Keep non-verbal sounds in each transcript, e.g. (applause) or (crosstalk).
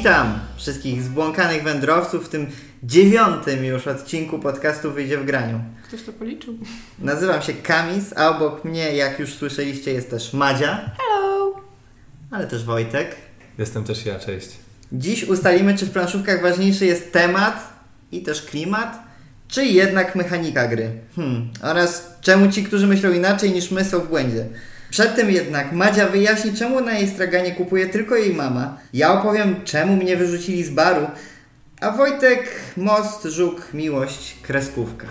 Witam wszystkich zbłąkanych wędrowców w tym dziewiątym już odcinku podcastu Wyjdzie w graniu. Ktoś to policzył. Nazywam się Kamis, a obok mnie, jak już słyszeliście, jest też Madzia, Hello! ale też Wojtek. Jestem też ja, cześć. Dziś ustalimy, czy w planszówkach ważniejszy jest temat i też klimat, czy jednak mechanika gry. Hmm. Oraz czemu ci, którzy myślą inaczej niż my, są w błędzie. Przed tym jednak Madzia wyjaśni, czemu na jej straganie kupuje tylko jej mama. Ja opowiem, czemu mnie wyrzucili z baru. A Wojtek, most, żuk, miłość, kreskówka.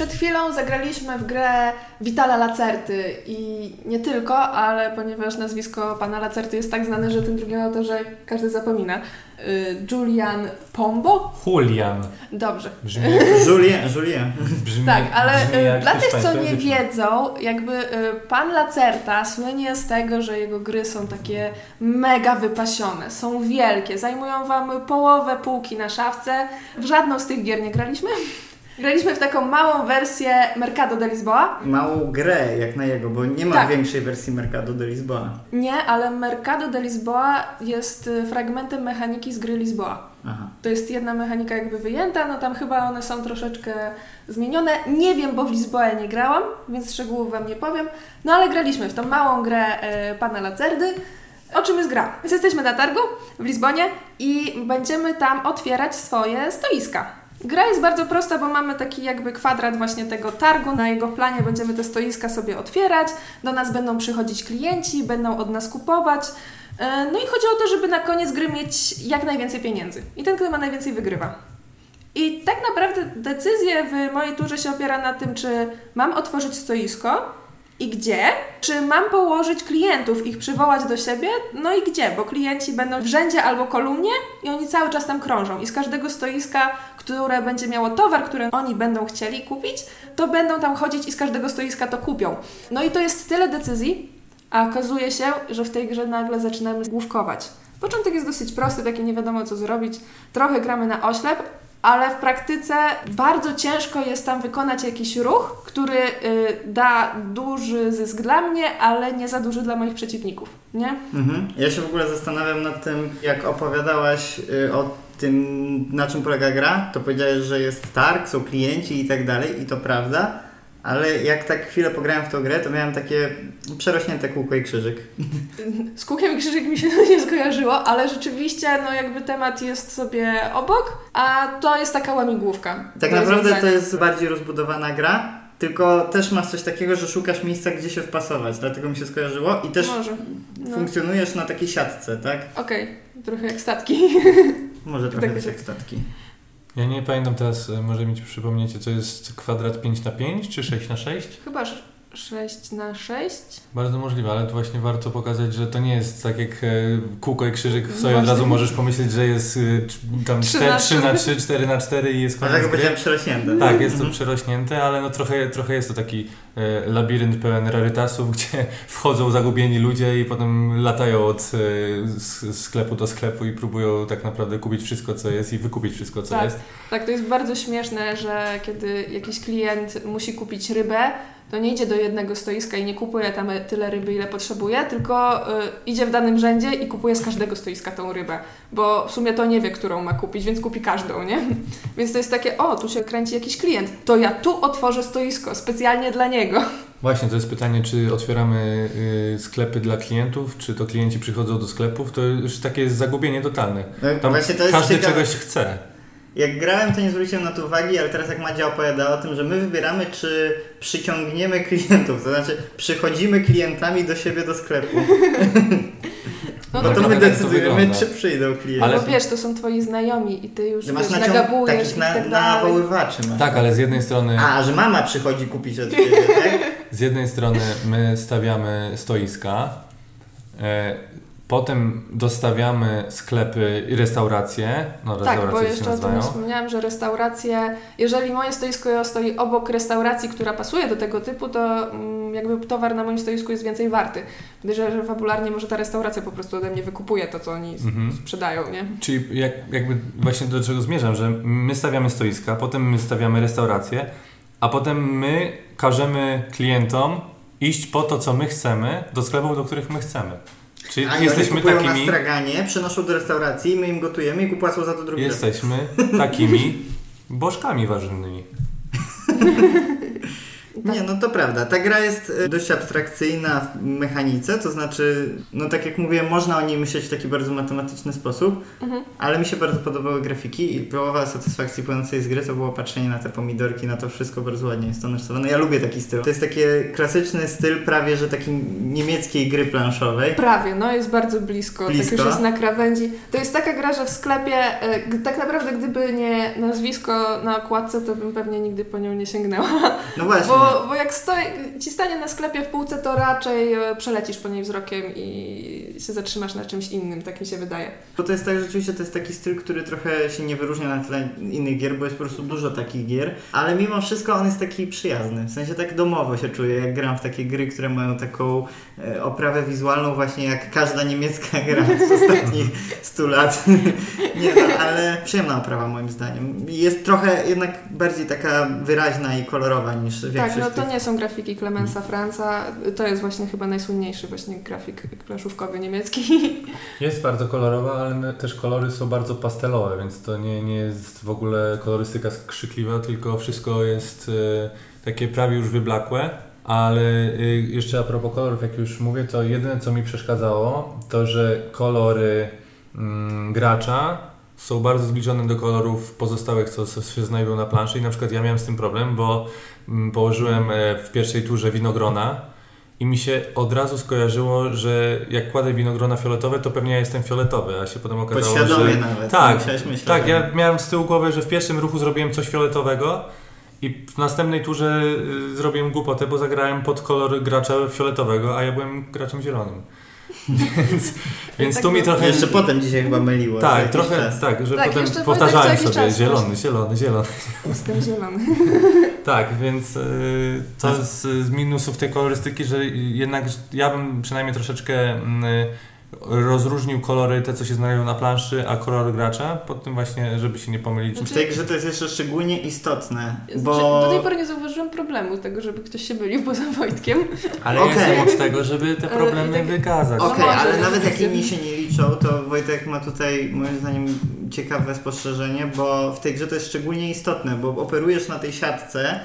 Przed chwilą zagraliśmy w grę Vitala Lacerty i nie tylko, ale ponieważ nazwisko pana Lacerty jest tak znane, że tym drugim autorze każdy zapomina. Y, Julian Pombo? Julian. Dobrze. Brzmi, (laughs) Julien, Julien. brzmi, Tak, ale brzmi y, jak dla tych, co nie wiedzą, jakby y, pan Lacerta słynie z tego, że jego gry są takie mega wypasione, są wielkie, zajmują wam połowę półki na szafce. W żadną z tych gier nie graliśmy. Graliśmy w taką małą wersję Mercado de Lisboa. Małą grę jak na jego, bo nie ma Tak. większej wersji Mercado de Lisboa. Nie, ale Mercado de Lisboa jest y, fragmentem mechaniki z gry Lisboa. Aha. To jest jedna mechanika jakby wyjęta, no tam chyba one są troszeczkę zmienione. Nie wiem, bo w Lizboę nie grałam, więc szczegółów Wam nie powiem. No ale graliśmy w tą małą grę e, pana Lacerdy. O czym jest gra? Więc jesteśmy na targu w Lizbonie i będziemy tam otwierać swoje stoiska. Gra jest bardzo prosta, bo mamy taki jakby kwadrat właśnie tego targu. Na jego planie będziemy te stoiska sobie otwierać. Do nas będą przychodzić klienci, będą od nas kupować. E, No i chodzi o to, żeby na koniec gry mieć jak najwięcej pieniędzy. I ten, kto ma najwięcej, wygrywa. I tak naprawdę decyzja w mojej turze się opiera na tym, czy mam otworzyć stoisko i gdzie, czy mam położyć klientów, ich przywołać do siebie, no i gdzie, bo klienci będą w rzędzie albo kolumnie i oni cały czas tam krążą. I z każdego stoiska, które będzie miało towar, który oni będą chcieli kupić, to będą tam chodzić i z każdego stoiska to kupią. No i to jest tyle decyzji, a okazuje się, że w tej grze nagle zaczynamy główkować. Początek jest dosyć prosty, taki nie wiadomo co zrobić. Trochę gramy na oślep, ale w praktyce bardzo ciężko jest tam wykonać jakiś ruch, który y, da duży zysk dla mnie, ale nie za duży dla moich przeciwników, nie? Mhm. Ja się w ogóle zastanawiam nad tym, jak opowiadałaś y, o tym, na czym polega gra, to powiedziałeś, że jest targ, są klienci i tak dalej i to prawda, ale jak tak chwilę pograłem w tą grę, to miałem takie przerośnięte kółko i krzyżyk. Z kółkiem i krzyżyk mi się (laughs) nie skojarzyło, ale rzeczywiście no jakby temat jest sobie obok, a to jest taka łamigłówka. Tak naprawdę to jest bardziej rozbudowana gra, tylko też masz coś takiego, że szukasz miejsca, gdzie się wpasować, dlatego mi się skojarzyło i też. No. funkcjonujesz na takiej siatce, tak? Okej, trochę jak statki. (laughs) Może trochę Tak jak statki. Ja nie pamiętam teraz, e, może mi ci przypomniecie, co jest kwadrat 5 na 5 czy 6 na 6 Chyba 6 na 6. Bardzo możliwe, ale to właśnie warto pokazać, że to nie jest tak jak e, kółko i krzyżyk w sobie od razu możesz pomyśleć, że jest e, tam Trzy 4, na 3 na 3, 4 na 4 i jest koniec Dlatego gry. powiedziałem przerośnięte. Tak, jest to Mhm. przerośnięte, ale no trochę, trochę jest to taki e, labirynt pełen rarytasów, (laughs) gdzie wchodzą zagubieni ludzie i potem latają od sklepu do sklepu i próbują tak naprawdę kupić wszystko, co jest i wykupić wszystko, co Tak. jest. Tak, to jest bardzo śmieszne, że kiedy jakiś klient musi kupić rybę, to nie idzie do jednego stoiska i nie kupuje tam tyle ryby, ile potrzebuje, tylko y, idzie w danym rzędzie i kupuje z każdego stoiska tą rybę, bo w sumie to nie wie, którą ma kupić, więc kupi każdą, nie? (laughs) Więc to jest takie, o, tu się kręci jakiś klient, to ja tu otworzę stoisko specjalnie dla niego. Właśnie, to jest pytanie, czy otwieramy y, sklepy dla klientów, czy to klienci przychodzą do sklepów, to już takie jest zagubienie totalne. No, Tam właśnie to jest każdy ciekawe. czegoś chce. Jak grałem, to nie zwróciłem na to uwagi, ale teraz jak Madzia opowiada o tym, że my wybieramy, czy przyciągniemy klientów, to znaczy przychodzimy klientami do siebie do sklepu. No Bo tak, to my tak, to decydujemy, wygląda. czy przyjdą klienci. Ale- Bo wiesz, to są twoi znajomi i ty już wiesz, naciąg- nagabujesz takich na, i tak dalej. nawoływaczy. Masz. Tak, ale z jednej strony, A, że mama przychodzi kupić od ciebie, (laughs) tak? z jednej strony my stawiamy stoiska, e, Potem dostawiamy sklepy i restauracje. No, Tak, bo jeszcze o tym wspomniałam, że restauracje, jeżeli moje stoisko stoi obok restauracji, która pasuje do tego typu, to mm, jakby towar na moim stoisku jest więcej warty. Myślę, że fabularnie może ta restauracja po prostu ode mnie wykupuje to, co oni Mhm. sprzedają, nie? Czyli jak, jakby właśnie do czego zmierzam, że my stawiamy stoiska, potem my stawiamy restauracje, a potem my każemy klientom iść po to, co my chcemy, do sklepów, do których my chcemy. Czyli A jesteśmy oni kupują na takimi, straganie, przynoszą do restauracji, my im gotujemy i płacą za to drugi raz. jesteśmy takimi (laughs) bożkami warzywnymi. (laughs) Nie, no to prawda. Ta gra jest e, dość abstrakcyjna w mechanice, to znaczy, no tak jak mówiłem, można o niej myśleć w taki bardzo matematyczny sposób, Mhm. ale mi się bardzo podobały grafiki i połowa satysfakcji płynącej z gry to było patrzenie na te pomidorki, na to wszystko bardzo ładnie jest to narysowane. Ja lubię taki styl. To jest taki klasyczny styl prawie, że takiej niemieckiej gry planszowej. Prawie, no jest bardzo blisko, Blisko. tak już jest na krawędzi. To jest taka gra, że w sklepie, e, tak naprawdę gdyby nie nazwisko na okładce, to bym pewnie nigdy po nią nie sięgnęła. No właśnie. Bo, bo jak stoi, ci stanie na sklepie w półce, to raczej e, przelecisz po niej wzrokiem i się zatrzymasz na czymś innym, tak mi się wydaje. Bo to jest tak, rzeczywiście to jest taki styl, który trochę się nie wyróżnia na tle innych gier, bo jest po prostu dużo takich gier, ale mimo wszystko on jest taki przyjazny. W sensie tak domowo się czuję, jak gram w takie gry, które mają taką e, oprawę wizualną właśnie jak każda niemiecka (laughs) gra z ostatnich 100 lat. (laughs) nie no, ale przyjemna oprawa moim zdaniem. Jest trochę jednak bardziej taka wyraźna i kolorowa niż większość Tak, no to nie są grafiki Clemensa Franza, to jest właśnie chyba najsłynniejszy właśnie grafik planszówkowy niemiecki. (laughs) Jest bardzo kolorowa, ale też kolory są bardzo pastelowe, więc to nie, nie jest w ogóle kolorystyka skrzykliwa, tylko wszystko jest e, takie prawie już wyblakłe. Ale e, jeszcze a propos kolorów, jak już mówię, to jedyne co mi przeszkadzało, to że kolory mm, gracza są bardzo zbliżone do kolorów pozostałych, co, co się znajdują na planszy i na przykład ja miałem z tym problem, bo położyłem e, w pierwszej turze winogrona i mi się od razu skojarzyło, że jak kładę winogrona fioletowe, to pewnie ja jestem fioletowy, a się potem okazało, podświadomie że... nawet. Tak, myśleć. Tak, ja miałem z tyłu głowy, że w pierwszym ruchu zrobiłem coś fioletowego i w następnej turze y, zrobiłem głupotę, bo zagrałem pod kolor gracza fioletowego, a ja byłem graczem zielonym. Więc, więc tak tu mi było. trochę... Jeszcze potem dzisiaj chyba myliło. Tak, trochę, czas. tak, że Tak, potem powtarzałem sobie czas zielony, właśnie. zielony, zielony. Jestem zielony. (laughs) Tak, więc y, to z, z minusów tej kolorystyki, że jednak ja bym przynajmniej troszeczkę mm, y, rozróżnił kolory, te co się znajdują na planszy, a kolor gracza, pod tym właśnie, żeby się nie pomylić. W tej grze to jest jeszcze szczególnie istotne, Znaczy, bo... Do tej pory nie zauważyłam problemu tego, żeby ktoś się mylił (laughs) poza Wojtkiem. Ale ja jestem od tego, żeby te Ale problemy tak- wykazać. Okej, może ale być. nawet jak inni się nie liczą, to Wojtek ma tutaj moim zdaniem ciekawe spostrzeżenie, bo w tej grze to jest szczególnie istotne, bo operujesz na tej siatce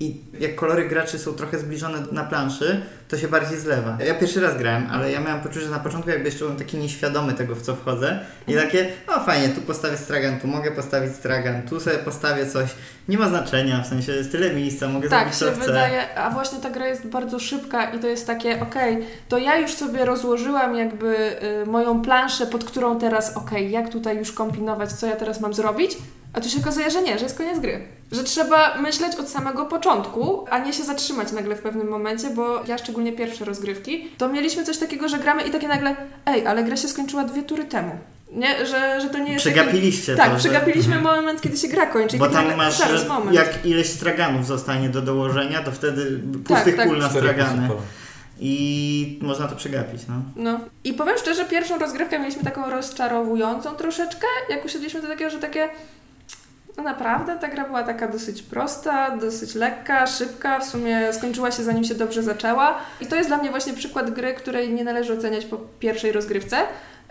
i jak kolory graczy są trochę zbliżone na planszy, to się bardziej zlewa. Ja pierwszy raz grałem, ale ja miałem poczucie, że na początku jakby jeszcze byłem taki nieświadomy tego, w co wchodzę i takie, o fajnie, tu postawię stragan, tu mogę postawić stragan, tu sobie postawię coś, nie ma znaczenia, w sensie jest tyle miejsca, mogę Tak, zrobić co się chcę. wydaje, a właśnie ta gra jest bardzo szybka i to jest takie, okej, to ja już sobie rozłożyłam jakby y, moją planszę, pod którą teraz, okej, jak tutaj już kombinować, co ja teraz mam zrobić, a tu się okazuje, że nie, że jest koniec gry. Że trzeba myśleć od samego początku, a nie się zatrzymać nagle w pewnym momencie, bo ja szczególnie pierwsze rozgrywki, to mieliśmy coś takiego, że gramy i takie nagle, ej, ale gra się skończyła dwie tury temu. Nie, że, że to nie jest... taki- Przegapiliście Tak, to, że- przegapiliśmy moment, kiedy się gra kończy. i Bo tak tam masz, zaraz, moment. jak ileś straganów zostanie do dołożenia, to wtedy pustych tak. pól na Cztery stragany. I można to przegapić, no. No. I powiem szczerze, pierwszą rozgrywkę mieliśmy taką rozczarowującą troszeczkę. Jak usiedliśmy do takiego, że takie. No naprawdę, ta gra była taka dosyć prosta, dosyć lekka, szybka, w sumie skończyła się zanim się dobrze zaczęła. I to jest dla mnie właśnie przykład gry, której nie należy oceniać po pierwszej rozgrywce.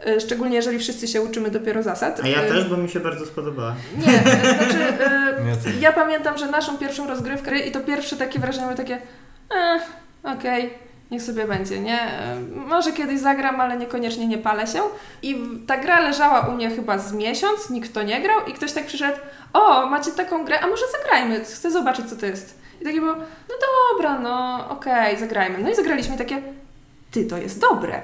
y, Szczególnie jeżeli wszyscy się uczymy dopiero zasad. A ja Y, też, bo mi się bardzo spodobała. Nie, y, znaczy. (laughs) ja pamiętam, że naszą pierwszą rozgrywkę i to pierwsze takie wrażenie było takie, e, okej, niech sobie będzie, nie? E, Może kiedyś zagram, ale niekoniecznie nie palę się. I ta gra leżała u mnie chyba z miesiąc, nikt to nie grał i ktoś tak przyszedł, o, macie taką grę, a może zagrajmy, chcę zobaczyć, co to jest. I takie było, no dobra, no okej, zagrajmy. No i zagraliśmy takie, ty, to jest dobre.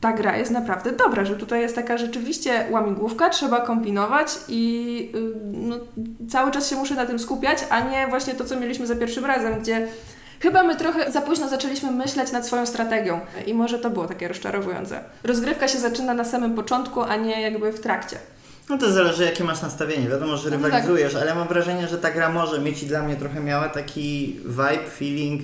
Ta gra jest naprawdę dobra, że tutaj jest taka rzeczywiście łamigłówka, trzeba kombinować i y, no, cały czas się muszę na tym skupiać, a nie właśnie to, co mieliśmy za pierwszym razem, gdzie Chyba my trochę za późno zaczęliśmy myśleć nad swoją strategią i może to było takie rozczarowujące. Rozgrywka się zaczyna na samym początku, a nie jakby w trakcie. No to zależy jakie masz nastawienie. Wiadomo, że No tak. rywalizujesz, ale mam wrażenie, że ta gra może mieć i dla mnie trochę miała taki vibe, feeling,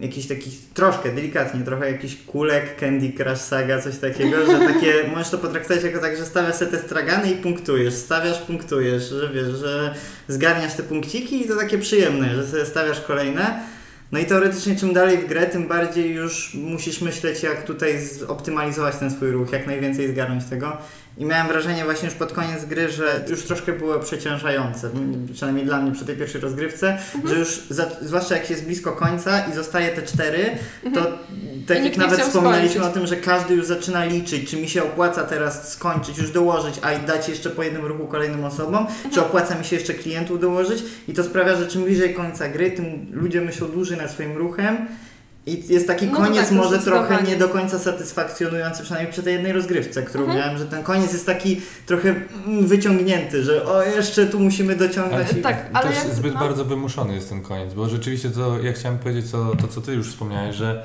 jakiś taki troszkę, delikatnie, trochę jakiś kulek, Candy Crush Saga, coś takiego, że takie, (laughs) możesz to potraktować jako tak, że stawiasz sobie te stragany i punktujesz, stawiasz, punktujesz, że wiesz, że zgarniasz te punkciki i to takie przyjemne, że sobie stawiasz kolejne. No i teoretycznie czym dalej w grę, tym bardziej już musisz myśleć, jak tutaj zoptymalizować ten swój ruch, jak najwięcej zgarnąć tego. I miałem wrażenie właśnie już pod koniec gry, że już troszkę było przeciążające, przynajmniej dla mnie przy tej pierwszej rozgrywce, Mhm. że już, za, zwłaszcza jak się jest blisko końca i zostaje te cztery, to tak jak nawet wspominaliśmy skończyć. o tym, że każdy już zaczyna liczyć, czy mi się opłaca teraz skończyć, już dołożyć, a i dać jeszcze po jednym ruchu kolejnym osobom, Mhm. czy opłaca mi się jeszcze klientów dołożyć i to sprawia, że czym bliżej końca gry, tym ludzie myślą dłużej nad swoim ruchem i jest taki No koniec tak, to może trochę nie do końca satysfakcjonujący, przynajmniej przy tej jednej rozgrywce, którą Mhm. miałem, że ten koniec jest taki trochę mm, wyciągnięty, że o jeszcze tu musimy dociągnąć. Ale i- Tak, ale Też jak, zbyt no. bardzo wymuszony jest ten koniec, bo rzeczywiście to, ja chciałem powiedzieć to, to, co ty już wspomniałeś, że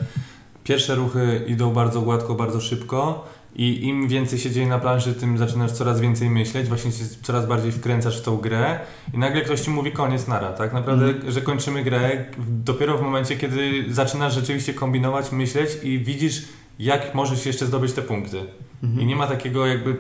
pierwsze ruchy idą bardzo gładko, bardzo szybko i im więcej się dzieje na planszy, tym zaczynasz coraz więcej myśleć, właśnie się coraz bardziej wkręcasz w tą grę i nagle ktoś ci mówi koniec nara, tak naprawdę, Mhm. że kończymy grę dopiero w momencie, kiedy zaczynasz rzeczywiście kombinować, myśleć i widzisz, jak możesz jeszcze zdobyć te punkty. Mhm. I nie ma takiego jakby,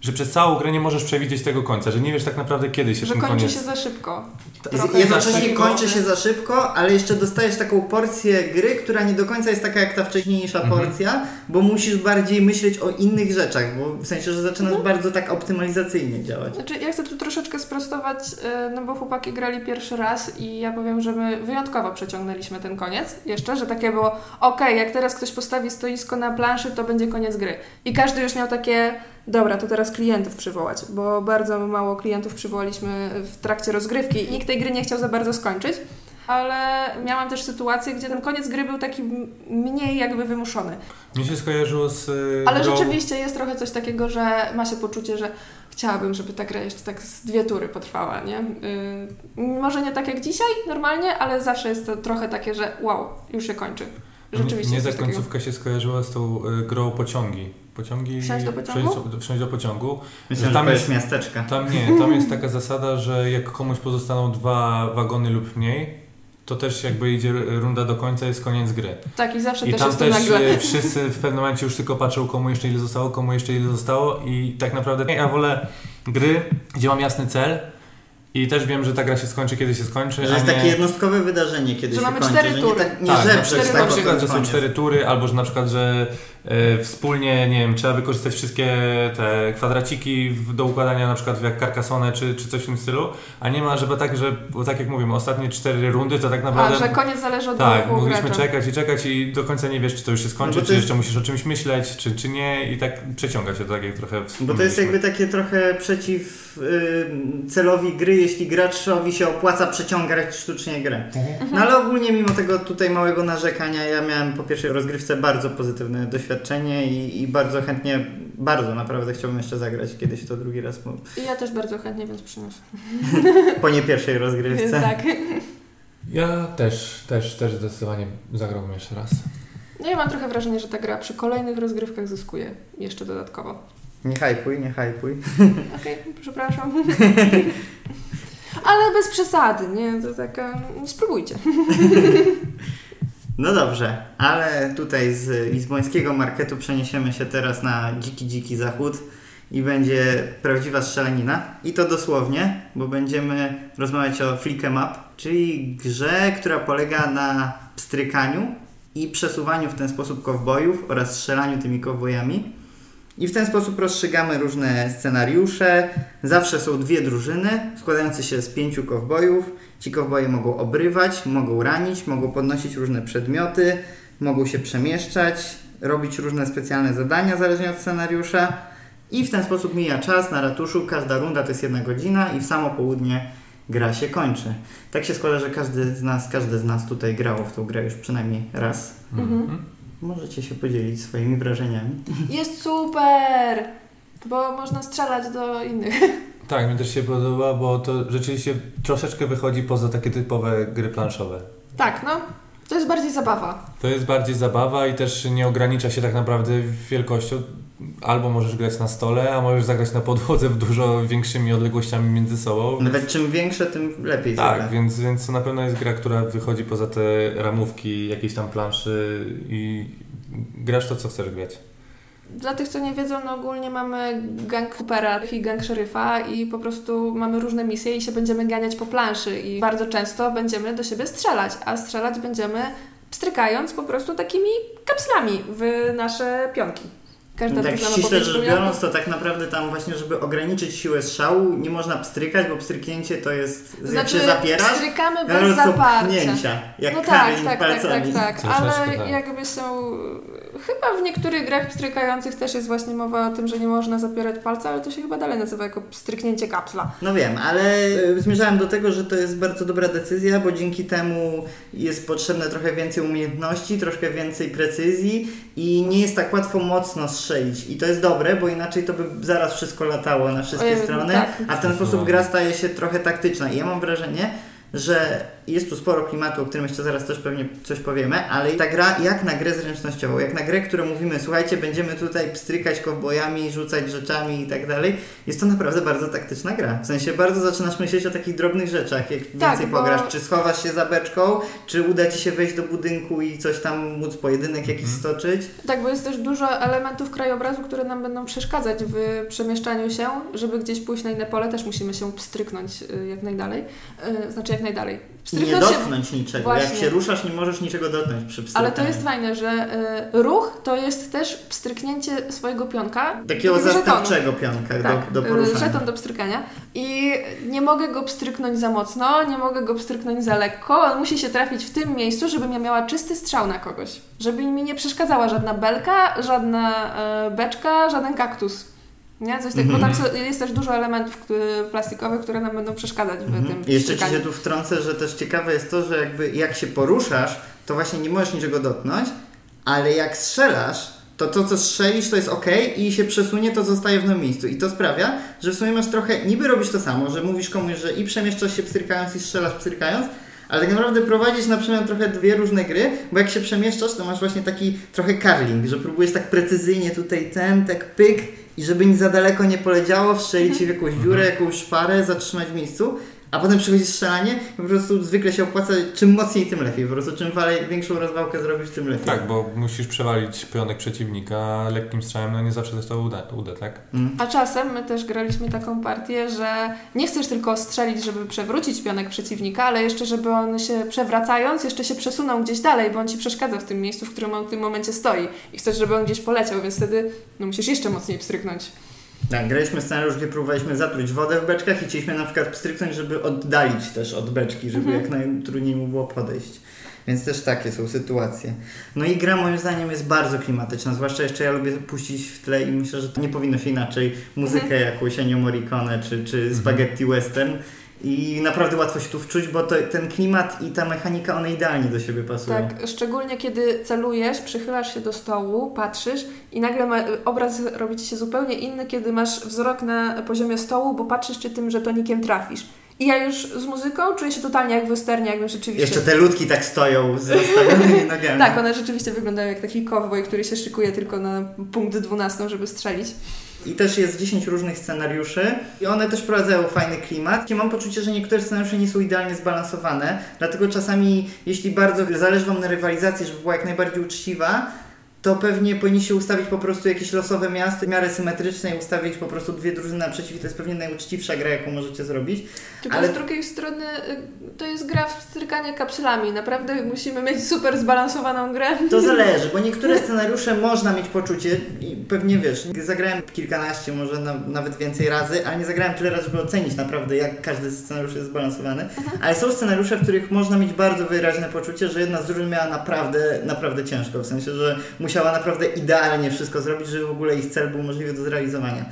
że przez całą grę nie możesz przewidzieć tego końca, że nie wiesz tak naprawdę kiedy się że ten kończy koniec... się za szybko. Trochę Jednocześnie takiego- kończy się za szybko, ale jeszcze dostajesz taką porcję gry, która nie do końca jest taka jak ta wcześniejsza Mhm. porcja, bo musisz bardziej myśleć o innych rzeczach, bo w sensie, że zaczynasz Mhm. bardzo tak optymalizacyjnie działać. Znaczy, ja chcę tu troszeczkę sprostować, y, no bo chłopaki grali pierwszy raz i ja powiem, że my wyjątkowo przeciągnęliśmy ten koniec jeszcze, że takie było, okej, jak teraz ktoś postawi stoisko na planszy, to będzie koniec gry. I każdy już miał takie, dobra, to teraz klientów przywołać, bo bardzo mało klientów przywołaliśmy w trakcie rozgrywki i nikt tej gry nie chciał za bardzo skończyć. Ale miałam też sytuację, gdzie ten koniec gry był taki mniej jakby wymuszony. Mi się skojarzyło z y, Ale grą... rzeczywiście jest trochę coś takiego, że ma się poczucie, że chciałabym, żeby ta gra jeszcze tak z dwie tury potrwała, nie? Yy, może nie tak jak dzisiaj normalnie, ale zawsze jest to trochę takie, że wow, już się kończy. Rzeczywiście Mnie ta coś takiego. końcówka się skojarzyła z tą y, grą pociągi. Pociągi... Wsiąść do pociągu? Wsiąść do, wsiąść do pociągu. Myślę, że Tam to jest- jest miasteczka. Tam nie, tam jest taka zasada, że jak komuś pozostaną dwa wagony lub mniej, to też jakby idzie runda do końca, jest koniec gry. Tak, i zawsze I też tam jest to też nagle. y, wszyscy w pewnym momencie już tylko patrzą, komu jeszcze ile zostało, komu jeszcze ile zostało i tak naprawdę ja wolę gry, gdzie mam jasny cel i też wiem, że ta gra się skończy, kiedy się skończy, Że jest nie... takie jednostkowe wydarzenie, kiedy Że się mamy kończy, cztery że nie, tury. tak, nie tak, tak na przykład że są cztery tury, albo że na przykład, że e, wspólnie, nie wiem, trzeba wykorzystać wszystkie te kwadraciki do układania na przykład jak Carcassonne czy, czy coś w tym stylu, a nie ma, żeby tak, że, bo tak jak mówimy, ostatnie cztery rundy to tak A, naprawdę... że koniec zależy od tak, mogliśmy gracza. czekać i czekać i do końca nie wiesz, czy to już się skończy, No czy jest- jeszcze musisz o czymś myśleć, czy, czy nie i tak przeciąga się to tak jak trochę Bo to jest jakby takie trochę przeciw y, celowi gry, jeśli graczowi się opłaca przeciągać sztucznie grę. Mhm. No ale ogólnie mimo tego tutaj małego narzekania ja miałem po pierwszej rozgrywce bardzo pozytywne doświadczenie i, i bardzo chętnie, bardzo naprawdę chciałbym jeszcze zagrać kiedyś to drugi raz I ja też bardzo chętnie, więc przyniosę. (laughs) po nie pierwszej rozgrywce. (laughs) tak. Ja też, też, też zdecydowanie zagrałbym jeszcze raz. No ja mam trochę wrażenie, że ta gra przy kolejnych rozgrywkach zyskuje jeszcze dodatkowo. Nie hypuj, nie hypuj. (laughs) Okej, przepraszam. Ale bez przesady, nie? To taka... Spróbujcie. No dobrze, ale tutaj z lizbońskiego marketu przeniesiemy się teraz na dziki, dziki zachód i będzie prawdziwa strzelanina. I to dosłownie, bo będziemy rozmawiać o Flick 'em Up, czyli grze, która polega na pstrykaniu i przesuwaniu w ten sposób kowbojów oraz strzelaniu tymi kowbojami. I w ten sposób rozstrzygamy różne scenariusze. Zawsze są dwie drużyny, składające się z pięciu kowbojów. Ci kowboje mogą obrywać, mogą ranić, mogą podnosić różne przedmioty, mogą się przemieszczać, robić różne specjalne zadania zależnie od scenariusza. I w ten sposób mija czas na ratuszu. Każda runda to jest jedna godzina i w samo południe gra się kończy. Tak się składa, że każdy z nas, każde z nas tutaj grało w tą grę już przynajmniej raz. Mhm. Możecie się podzielić swoimi wrażeniami. Jest super! Bo można strzelać do innych. Tak, mi też się podoba, bo to rzeczywiście troszeczkę wychodzi poza takie typowe gry planszowe. Tak, no. To jest bardziej zabawa. To jest bardziej zabawa i też nie ogranicza się tak naprawdę wielkością. Albo możesz grać na stole, a możesz zagrać na podłodze w dużo większymi odległościami między sobą. Nawet czym większe, tym lepiej Tak, więc, więc to na pewno jest gra, która wychodzi poza te ramówki, jakieś tam planszy i grasz to, co chcesz grać. Dla tych, co nie wiedzą, no ogólnie mamy gang Coopera i gang szeryfa i po prostu mamy różne misje i się będziemy ganiać po planszy i bardzo często będziemy do siebie strzelać, a strzelać będziemy pstrykając po prostu takimi kapslami w nasze pionki. Każda tak ściśle rzecz biorąc, to tak naprawdę tam właśnie, żeby ograniczyć siłę strzału, nie można pstrykać, bo pstryknięcie to jest, jak Znaczy, się zapierasz, pstrykamy bez zaparcia. pchnięcia, jak No tak, tak, tak, tak, tak, Troszeczkę ale tak. jakby są... Chyba w niektórych grach pstrykających też jest właśnie mowa o tym, że nie można zapierać palca, ale to się chyba dalej nazywa jako stryknięcie kapsla. No wiem, ale zmierzałem do tego, że to jest bardzo dobra decyzja, bo dzięki temu jest potrzebne trochę więcej umiejętności, troszkę więcej precyzji i nie jest tak łatwo mocno strzelić. I to jest dobre, bo inaczej to by zaraz wszystko latało na wszystkie Ojej, strony, tak. a w ten sposób gra staje się trochę taktyczna. I ja mam wrażenie, że jest tu sporo klimatu, o którym jeszcze zaraz też pewnie coś powiemy, ale ta gra jak na grę zręcznościową, jak na grę, którą mówimy, słuchajcie, będziemy tutaj pstrykać kowbojami, rzucać rzeczami i tak dalej, jest to naprawdę bardzo taktyczna gra. W sensie bardzo zaczynasz myśleć o takich drobnych rzeczach, jak Tak, więcej bo- pograsz, czy schowasz się za beczką, czy uda Ci się wejść do budynku i coś tam móc pojedynek jakiś Mhm. stoczyć. Tak, bo jest też dużo elementów krajobrazu, które nam będą przeszkadzać w przemieszczaniu się. Żeby gdzieś pójść na inne pole, też musimy się pstryknąć y, jak najdalej. Y, Znaczy jak najdalej. Nie Pstryknąć się dotknąć niczego. Jak Właśnie. się ruszasz, nie możesz niczego dotknąć przy pstrykaniu. Ale to jest fajne, że y, ruch to jest też pstryknięcie swojego pionka. Takiego zastępczego pionka Tak, do, do y, poruszania. żeton do pstrykania. I nie mogę go pstryknąć za mocno, nie mogę go pstryknąć za lekko. On musi się trafić w tym miejscu, żebym ja miała czysty strzał na kogoś. Żeby mi nie przeszkadzała żadna belka, żadna y, beczka, żaden kaktus. Nie? Coś tak, bo tam Mhm. jest też dużo elementów plastikowych, które nam będą przeszkadzać w Mhm. tym I jeszcze Ci się tu wtrącę, że też ciekawe jest to, że jakby jak się poruszasz, to właśnie nie możesz niczego dotknąć, ale jak strzelasz, to to co strzelisz to jest ok i się przesunie, to zostaje w nowym miejscu. I to sprawia, że w sumie masz trochę, niby robisz to samo, że mówisz komuś, że i przemieszczasz się pstrykając i strzelasz pstrykając, ale tak naprawdę prowadzisz na przykład trochę dwie różne gry, bo jak się przemieszczasz, to masz właśnie taki trochę carling, że próbujesz tak precyzyjnie tutaj ten, tak pyk i żeby nic za daleko nie poleciało, wstrzelić się w jakąś dziurę, jakąś szparę, zatrzymać w miejscu, a potem przychodzi strzelanie i po prostu zwykle się opłaca, czym mocniej, tym lepiej. Po prostu czym walej, większą rozwałkę zrobisz, tym lepiej. Tak, bo musisz przewalić pionek przeciwnika, lekkim strzałem no nie zawsze też to uda, uda tak? Mm. A czasem my też graliśmy taką partię, że nie chcesz tylko strzelić, żeby przewrócić pionek przeciwnika, ale jeszcze, żeby on się przewracając, jeszcze się przesunął gdzieś dalej, bo on ci przeszkadza w tym miejscu, w którym on w tym momencie stoi. I chcesz, żeby on gdzieś poleciał, więc wtedy no, musisz jeszcze mocniej pstryknąć. Tak, graliśmy scenariusz, gdzie próbowaliśmy zatruć wodę w beczkach i chcieliśmy na przykład pstryknąć, żeby oddalić też od beczki, żeby Mhm. jak najtrudniej mu było podejść. Więc też takie są sytuacje. No i gra moim zdaniem jest bardzo klimatyczna, zwłaszcza jeszcze ja lubię puścić w tle i myślę, że to nie powinno się inaczej muzykę Mhm. jakąś Ennio Morricone czy, czy spaghetti western i naprawdę łatwo się tu wczuć, bo to, ten klimat i ta mechanika one idealnie do siebie pasują. Tak, szczególnie kiedy celujesz, przychylasz się do stołu, patrzysz i nagle ma, obraz robi ci się zupełnie inny, kiedy masz wzrok na poziomie stołu, bo patrzysz, czy tym żetonikiem trafisz. I ja już z muzyką czuję się totalnie jak w westernie, jakbym rzeczywiście... Jeszcze te ludki tak stoją z rozstawionymi (laughs) nogami. Tak, one rzeczywiście wyglądają jak taki cowboy, który się szykuje tylko na punkt 12, żeby strzelić. I też jest 10 różnych scenariuszy i one też wprowadzają fajny klimat. I mam poczucie, że niektóre scenariusze nie są idealnie zbalansowane, dlatego czasami, jeśli bardzo zależy Wam na rywalizacji, żeby była jak najbardziej uczciwa, to pewnie powinniście ustawić po prostu jakieś losowe miasto w miarę symetryczne i ustawić po prostu dwie drużyny naprzeciw. i To jest pewnie najuczciwsza gra, jaką możecie zrobić. Tylko Ale- z drugiej strony y, to jest gra w strykanie kapslami. Naprawdę musimy mieć super zbalansowaną grę. To (laughs) zależy, bo niektóre scenariusze można mieć poczucie i pewnie wiesz, zagrałem kilkanaście, może na, nawet więcej razy, ale nie zagrałem tyle razy, żeby ocenić naprawdę, jak każdy scenariusz jest zbalansowany. Ale są scenariusze, w których można mieć bardzo wyraźne poczucie, że jedna z drużyn miała naprawdę, naprawdę ciężko, w sensie, że musiała naprawdę idealnie wszystko zrobić, żeby w ogóle ich cel był możliwy do zrealizowania.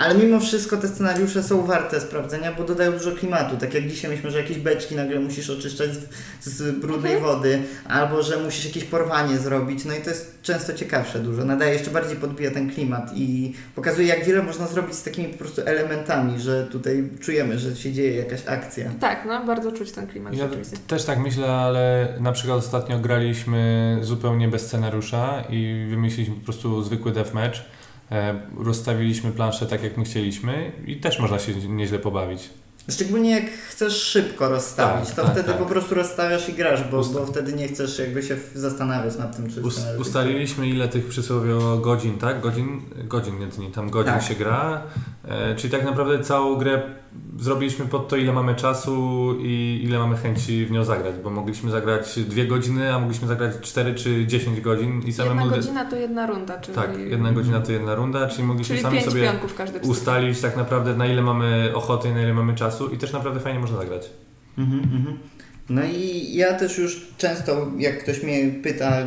Ale mimo wszystko te scenariusze są warte sprawdzenia, bo dodają dużo klimatu. Tak jak dzisiaj myślimy, że jakieś beczki nagle musisz oczyszczać z, z brudnej wody, albo że musisz jakieś porwanie zrobić. No i to jest często ciekawsze dużo. Nadaje jeszcze bardziej podbija ten klimat i pokazuje, jak wiele można zrobić z takimi po prostu elementami, że tutaj czujemy, że się dzieje jakaś akcja. Tak, no bardzo czuć ten klimat Ja też tak myślę, ale na przykład ostatnio graliśmy zupełnie bez scenariusza i wymyśliliśmy po prostu zwykły deathmatch. E, rozstawiliśmy planszę tak, jak my chcieliśmy i też można się nieźle pobawić. Szczególnie jak chcesz szybko rozstawić, Tak, to tak, wtedy tak. po prostu rozstawiasz i grasz, bo, Usta- bo wtedy nie chcesz jakby się zastanawiać nad tym, czy Us- ustaliliśmy ile tych przysłowiowo godzin, tak? Godzin, godzin nie dni, tam godzin Tak. się gra. E, czyli tak naprawdę całą grę zrobiliśmy pod to, ile mamy czasu i ile mamy chęci w nią zagrać, bo mogliśmy zagrać dwie godziny, a mogliśmy zagrać 4 czy 10 godzin i samemu... Jedna godzina to jedna runda, czyli, Tak, jedna godzina to jedna runda, czyli mogliśmy czyli sami sobie ustalić tak naprawdę na ile mamy ochoty i na ile mamy czasu i też naprawdę fajnie można zagrać. Mhm, mhm. No i ja też już często, jak ktoś mnie pyta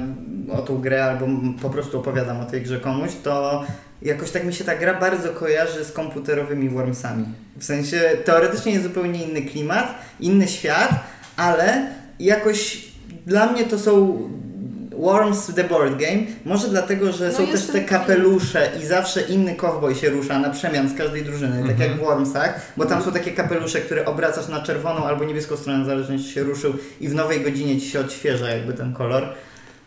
o tą grę albo po prostu opowiadam o tej grze komuś, to jakoś tak mi się ta gra bardzo kojarzy z komputerowymi Wormsami. W sensie teoretycznie jest zupełnie inny klimat, inny świat, ale jakoś dla mnie to są Worms the Board Game. Może dlatego, że No są też te kapelusze i zawsze inny cowboy się rusza na przemian z każdej drużyny, tak Mhm. jak w Wormsach, bo tam są takie kapelusze, które obracasz na czerwoną albo niebieską stronę, zależnie czy się ruszył i w nowej godzinie ci się odświeża jakby ten kolor.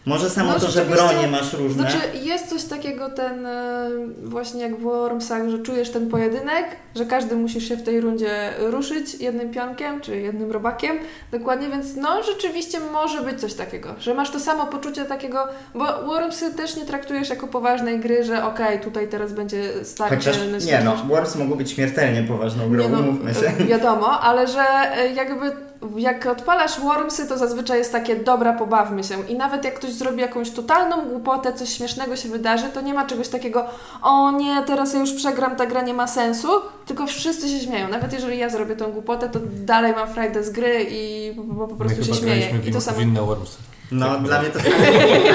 Może samo No, to, że bronie masz różne. Znaczy jest coś takiego ten e, właśnie jak w Wormsach, że czujesz ten pojedynek, że każdy musisz się w tej rundzie ruszyć jednym pionkiem czy jednym robakiem, dokładnie, więc no rzeczywiście może być coś takiego, że masz to samo poczucie takiego, bo Wormsy też nie traktujesz jako poważnej gry, że okej, tutaj teraz będzie starcie. Chociaż nie no, Worms mogą być śmiertelnie poważną grą, Nie no, się. wiadomo, ale że e, jakby jak odpalasz Wormsy, to zazwyczaj jest takie dobra, pobawmy się. I nawet jak ktoś zrobi jakąś totalną głupotę, coś śmiesznego się wydarzy, to nie ma czegoś takiego, o nie, teraz ja już przegram, ta gra nie ma sensu, tylko wszyscy się śmieją. Nawet jeżeli ja zrobię tą głupotę, to dalej mam frajdę z gry i po, po, prostu My się śmieję. I to samo inne Wormsy. No, Tak, dla mnie to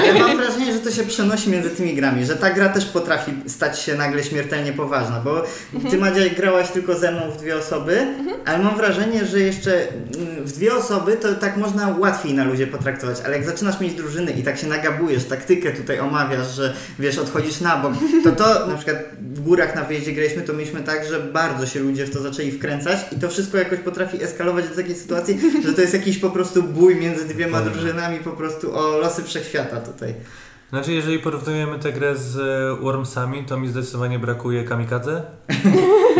ale mam wrażenie, że to się przenosi między tymi grami, że ta gra też potrafi stać się nagle śmiertelnie poważna, bo ty Madzia grałaś tylko ze mną w dwie osoby, ale mam wrażenie, że jeszcze mm, w dwie osoby to tak można łatwiej na ludzie potraktować, ale jak zaczynasz mieć drużyny i tak się nagabujesz, taktykę tutaj omawiasz, że wiesz, odchodzisz na bok, to to na przykład w górach na wyjeździe graliśmy, to mieliśmy tak, że bardzo się ludzie w to zaczęli wkręcać i to wszystko jakoś potrafi eskalować do takiej sytuacji, że to jest jakiś po prostu bój między dwiema drużynami, po prostu o losy wszechświata tutaj. Znaczy, jeżeli porównujemy tę grę z e, Wormsami, to mi zdecydowanie brakuje kamikadze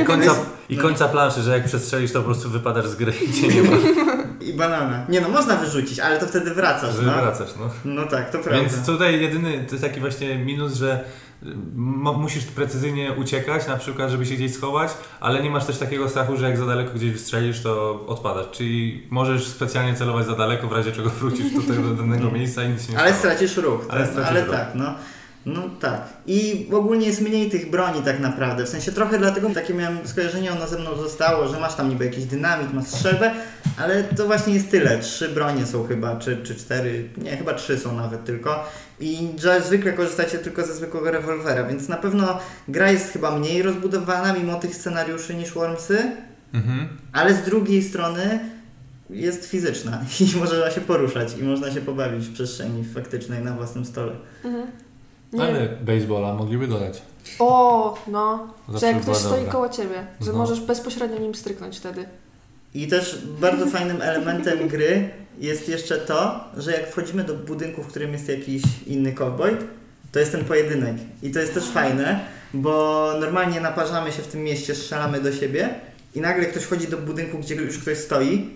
i (laughs) końca, i końca planszy, że jak przestrzelisz, to po prostu wypadasz z gry (laughs) i cię nie ma, I banana. Nie no, można wyrzucić, ale to wtedy wracasz, że no. wracasz. No. No tak, to prawda. Więc tutaj jedyny, to jest taki właśnie minus, że musisz precyzyjnie uciekać, na przykład, żeby się gdzieś schować, ale nie masz też takiego strachu, że jak za daleko gdzieś wystrzelisz, to odpadasz. Czyli możesz specjalnie celować za daleko, w razie czego wrócisz tutaj do danego miejsca i nic się nie Ale stało. stracisz ruch. Ale tak, stracisz ale ruch. tak, no. No tak. I ogólnie jest mniej tych broni tak naprawdę. W sensie trochę dlatego takie miałem skojarzenie, ono ze mną zostało, że masz tam niby jakiś dynamit, masz strzelbę, ale to właśnie jest tyle. Trzy bronie są chyba, czy, czy cztery, nie, chyba trzy są nawet tylko. I że zwykle korzystacie tylko ze zwykłego rewolwera, więc na pewno gra jest chyba mniej rozbudowana mimo tych scenariuszy niż Wormsy, Mhm. ale z drugiej strony jest fizyczna (laughs) i można się poruszać i można się pobawić w przestrzeni faktycznej na własnym stole. Mhm. Nie Ale baseballa mogliby dodać. O, no. Zawsze Że jak ktoś stoi dobra. koło ciebie, że No. możesz bezpośrednio nim stryknąć wtedy. I też bardzo fajnym elementem gry jest jeszcze to, że jak wchodzimy do budynku, w którym jest jakiś inny cowboy, to jest ten pojedynek. I to jest też fajne, bo normalnie naparzamy się w tym mieście, strzelamy do siebie i nagle ktoś wchodzi do budynku, gdzie już ktoś stoi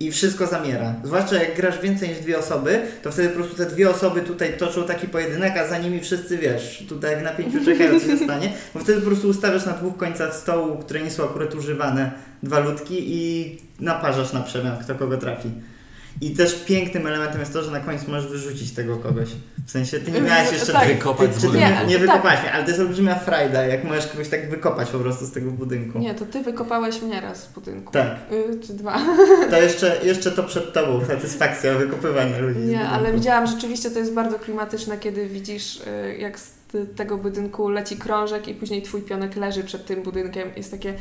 i wszystko zamiera. Zwłaszcza jak grasz więcej niż dwie osoby, to wtedy po prostu te dwie osoby tutaj toczą taki pojedynek, a za nimi wszyscy, wiesz, tutaj w napięciu (laughs) czekają, co się stanie, bo wtedy po prostu ustawiasz na dwóch końcach stołu, które nie są akurat używane, dwa ludki i naparzasz na przemian, kto kogo trafi. I też pięknym elementem jest to, że na końcu możesz wyrzucić tego kogoś. W sensie ty nie miałeś jeszcze... Tak. Wykopać ty, z nie, Nie, tak. wykopałeś mnie, ale to jest olbrzymia frajda, jak możesz kogoś tak wykopać po prostu z tego budynku. Nie, to ty wykopałeś mnie raz w budynku. Tak. Y, czy dwa. To jeszcze, jeszcze to przed tobą, satysfakcja wykopywania ludzi. z Nie, ale widziałam rzeczywiście, to jest bardzo klimatyczne, kiedy widzisz, y, jak z tego budynku leci krążek i później twój pionek leży przed tym budynkiem. Jest takie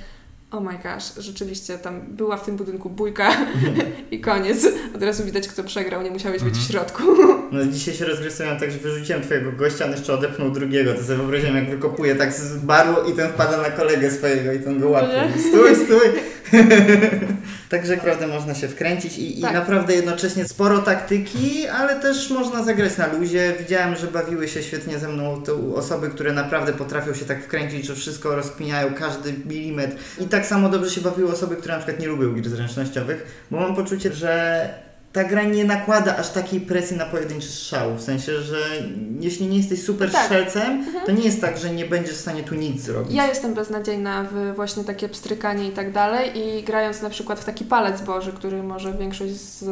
Oh my gosh, rzeczywiście tam była w tym budynku bójka (laughs) i koniec. Od razu widać, kto przegrał, nie musiałeś być w Mhm. środku. No dzisiaj się rozgrysowałem tak, że wyrzuciłem twojego gościa, on jeszcze odepnął drugiego. To sobie wyobraziłem, jak wykopuje tak z baru i ten wpada na kolegę swojego i ten go łapie. Nie? Stój, stój! (laughs) (laughs) Także naprawdę można się wkręcić i, i Tak. naprawdę jednocześnie sporo taktyki, ale też można zagrać na luzie. Widziałem, że bawiły się świetnie ze mną te osoby, które naprawdę potrafią się tak wkręcić, że wszystko rozkminiają, każdy milimetr. I tak samo dobrze się bawiły osoby, które na przykład nie lubią gier zręcznościowych, bo mam poczucie, że ta gra nie nakłada aż takiej presji na pojedynczy strzał. W sensie, że jeśli nie jesteś super Tak. strzelcem, to nie jest tak, że nie będziesz w stanie tu nic zrobić. Ja jestem beznadziejna w właśnie takie pstrykanie i tak dalej i grając na przykład w taki palec boży, który może większość z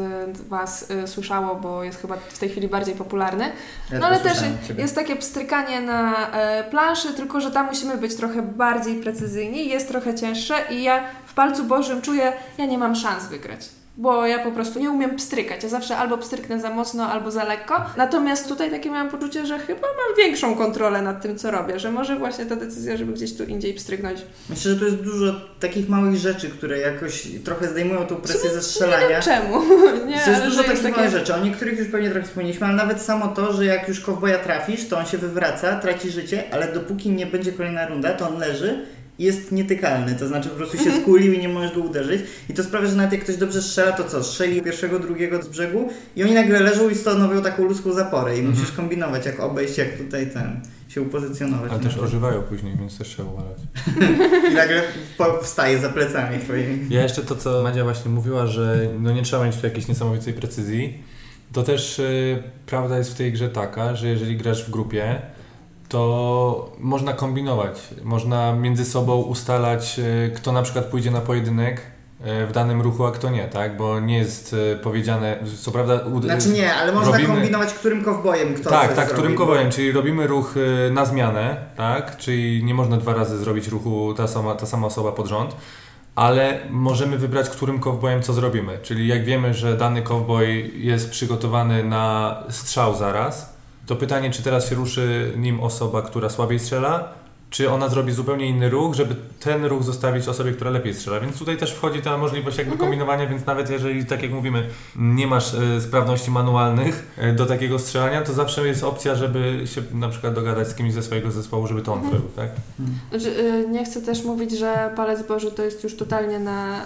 Was y, słyszało, bo jest chyba w tej chwili bardziej popularny, Ja no ale też ciebie. jest takie pstrykanie na e, planszy, tylko że tam musimy być trochę bardziej precyzyjni, jest trochę cięższe i ja w palcu bożym czuję, ja nie mam szans wygrać. Bo ja po prostu nie umiem pstrykać. Ja zawsze albo pstryknę za mocno, albo za lekko. Natomiast tutaj takie miałam poczucie, że chyba mam większą kontrolę nad tym, co robię. Że może właśnie ta decyzja, żeby gdzieś tu indziej pstryknąć. Myślę, że to jest dużo takich małych rzeczy, które jakoś trochę zdejmują tą presję ze Nie wiem strzelania. czemu. (laughs) nie, To jest dużo takich jest małych rzeczy. O niektórych już pewnie trochę wspomnieliśmy, ale nawet samo to, że jak już kowboja trafisz, to on się wywraca, traci życie, ale dopóki nie będzie kolejna runda, to on leży jest nietykalny. To znaczy po prostu się skulił i nie możesz go uderzyć. I to sprawia, że nawet jak ktoś dobrze strzela, to co? Strzeli pierwszego, drugiego z brzegu i oni nagle leżą i stanowią taką ludzką zaporę. I Mhm. musisz kombinować, jak obejść, jak tutaj ten się upozycjonować. Ale też ożywają później, więc też trzeba uważać. (laughs) I nagle wstaje za plecami twoimi. Ja jeszcze to, co Madzia właśnie mówiła, że no nie trzeba mieć tu jakiejś niesamowitej precyzji, to też y, prawda jest w tej grze taka, że jeżeli grasz w grupie, to można kombinować. Można między sobą ustalać, y, kto na przykład pójdzie na pojedynek y, w danym ruchu, a kto nie, tak? Bo nie jest y, powiedziane, co prawda... Znaczy nie, ale można robimy- kombinować, którym kowbojem kto tak, tak, zrobi, którym bo- czyli robimy ruch na zmianę, tak? Czyli nie można dwa razy zrobić ruchu ta sama, ta sama osoba pod rząd, ale możemy wybrać, którym kowbojem co zrobimy. Czyli jak wiemy, że dany kowboj jest przygotowany na strzał zaraz, to pytanie, czy teraz się ruszy nim osoba, która słabiej strzela, czy ona zrobi zupełnie inny ruch, żeby ten ruch zostawić osobie, która lepiej strzela. Więc tutaj też wchodzi ta możliwość jakby kombinowania, więc nawet jeżeli, tak jak mówimy, nie masz e, sprawności manualnych e, do takiego strzelania, to zawsze jest opcja, żeby się na przykład dogadać z kimś ze swojego zespołu, żeby to on zrobił, tak? Znaczy, y, nie chcę też mówić, że palec Boży to jest już totalnie na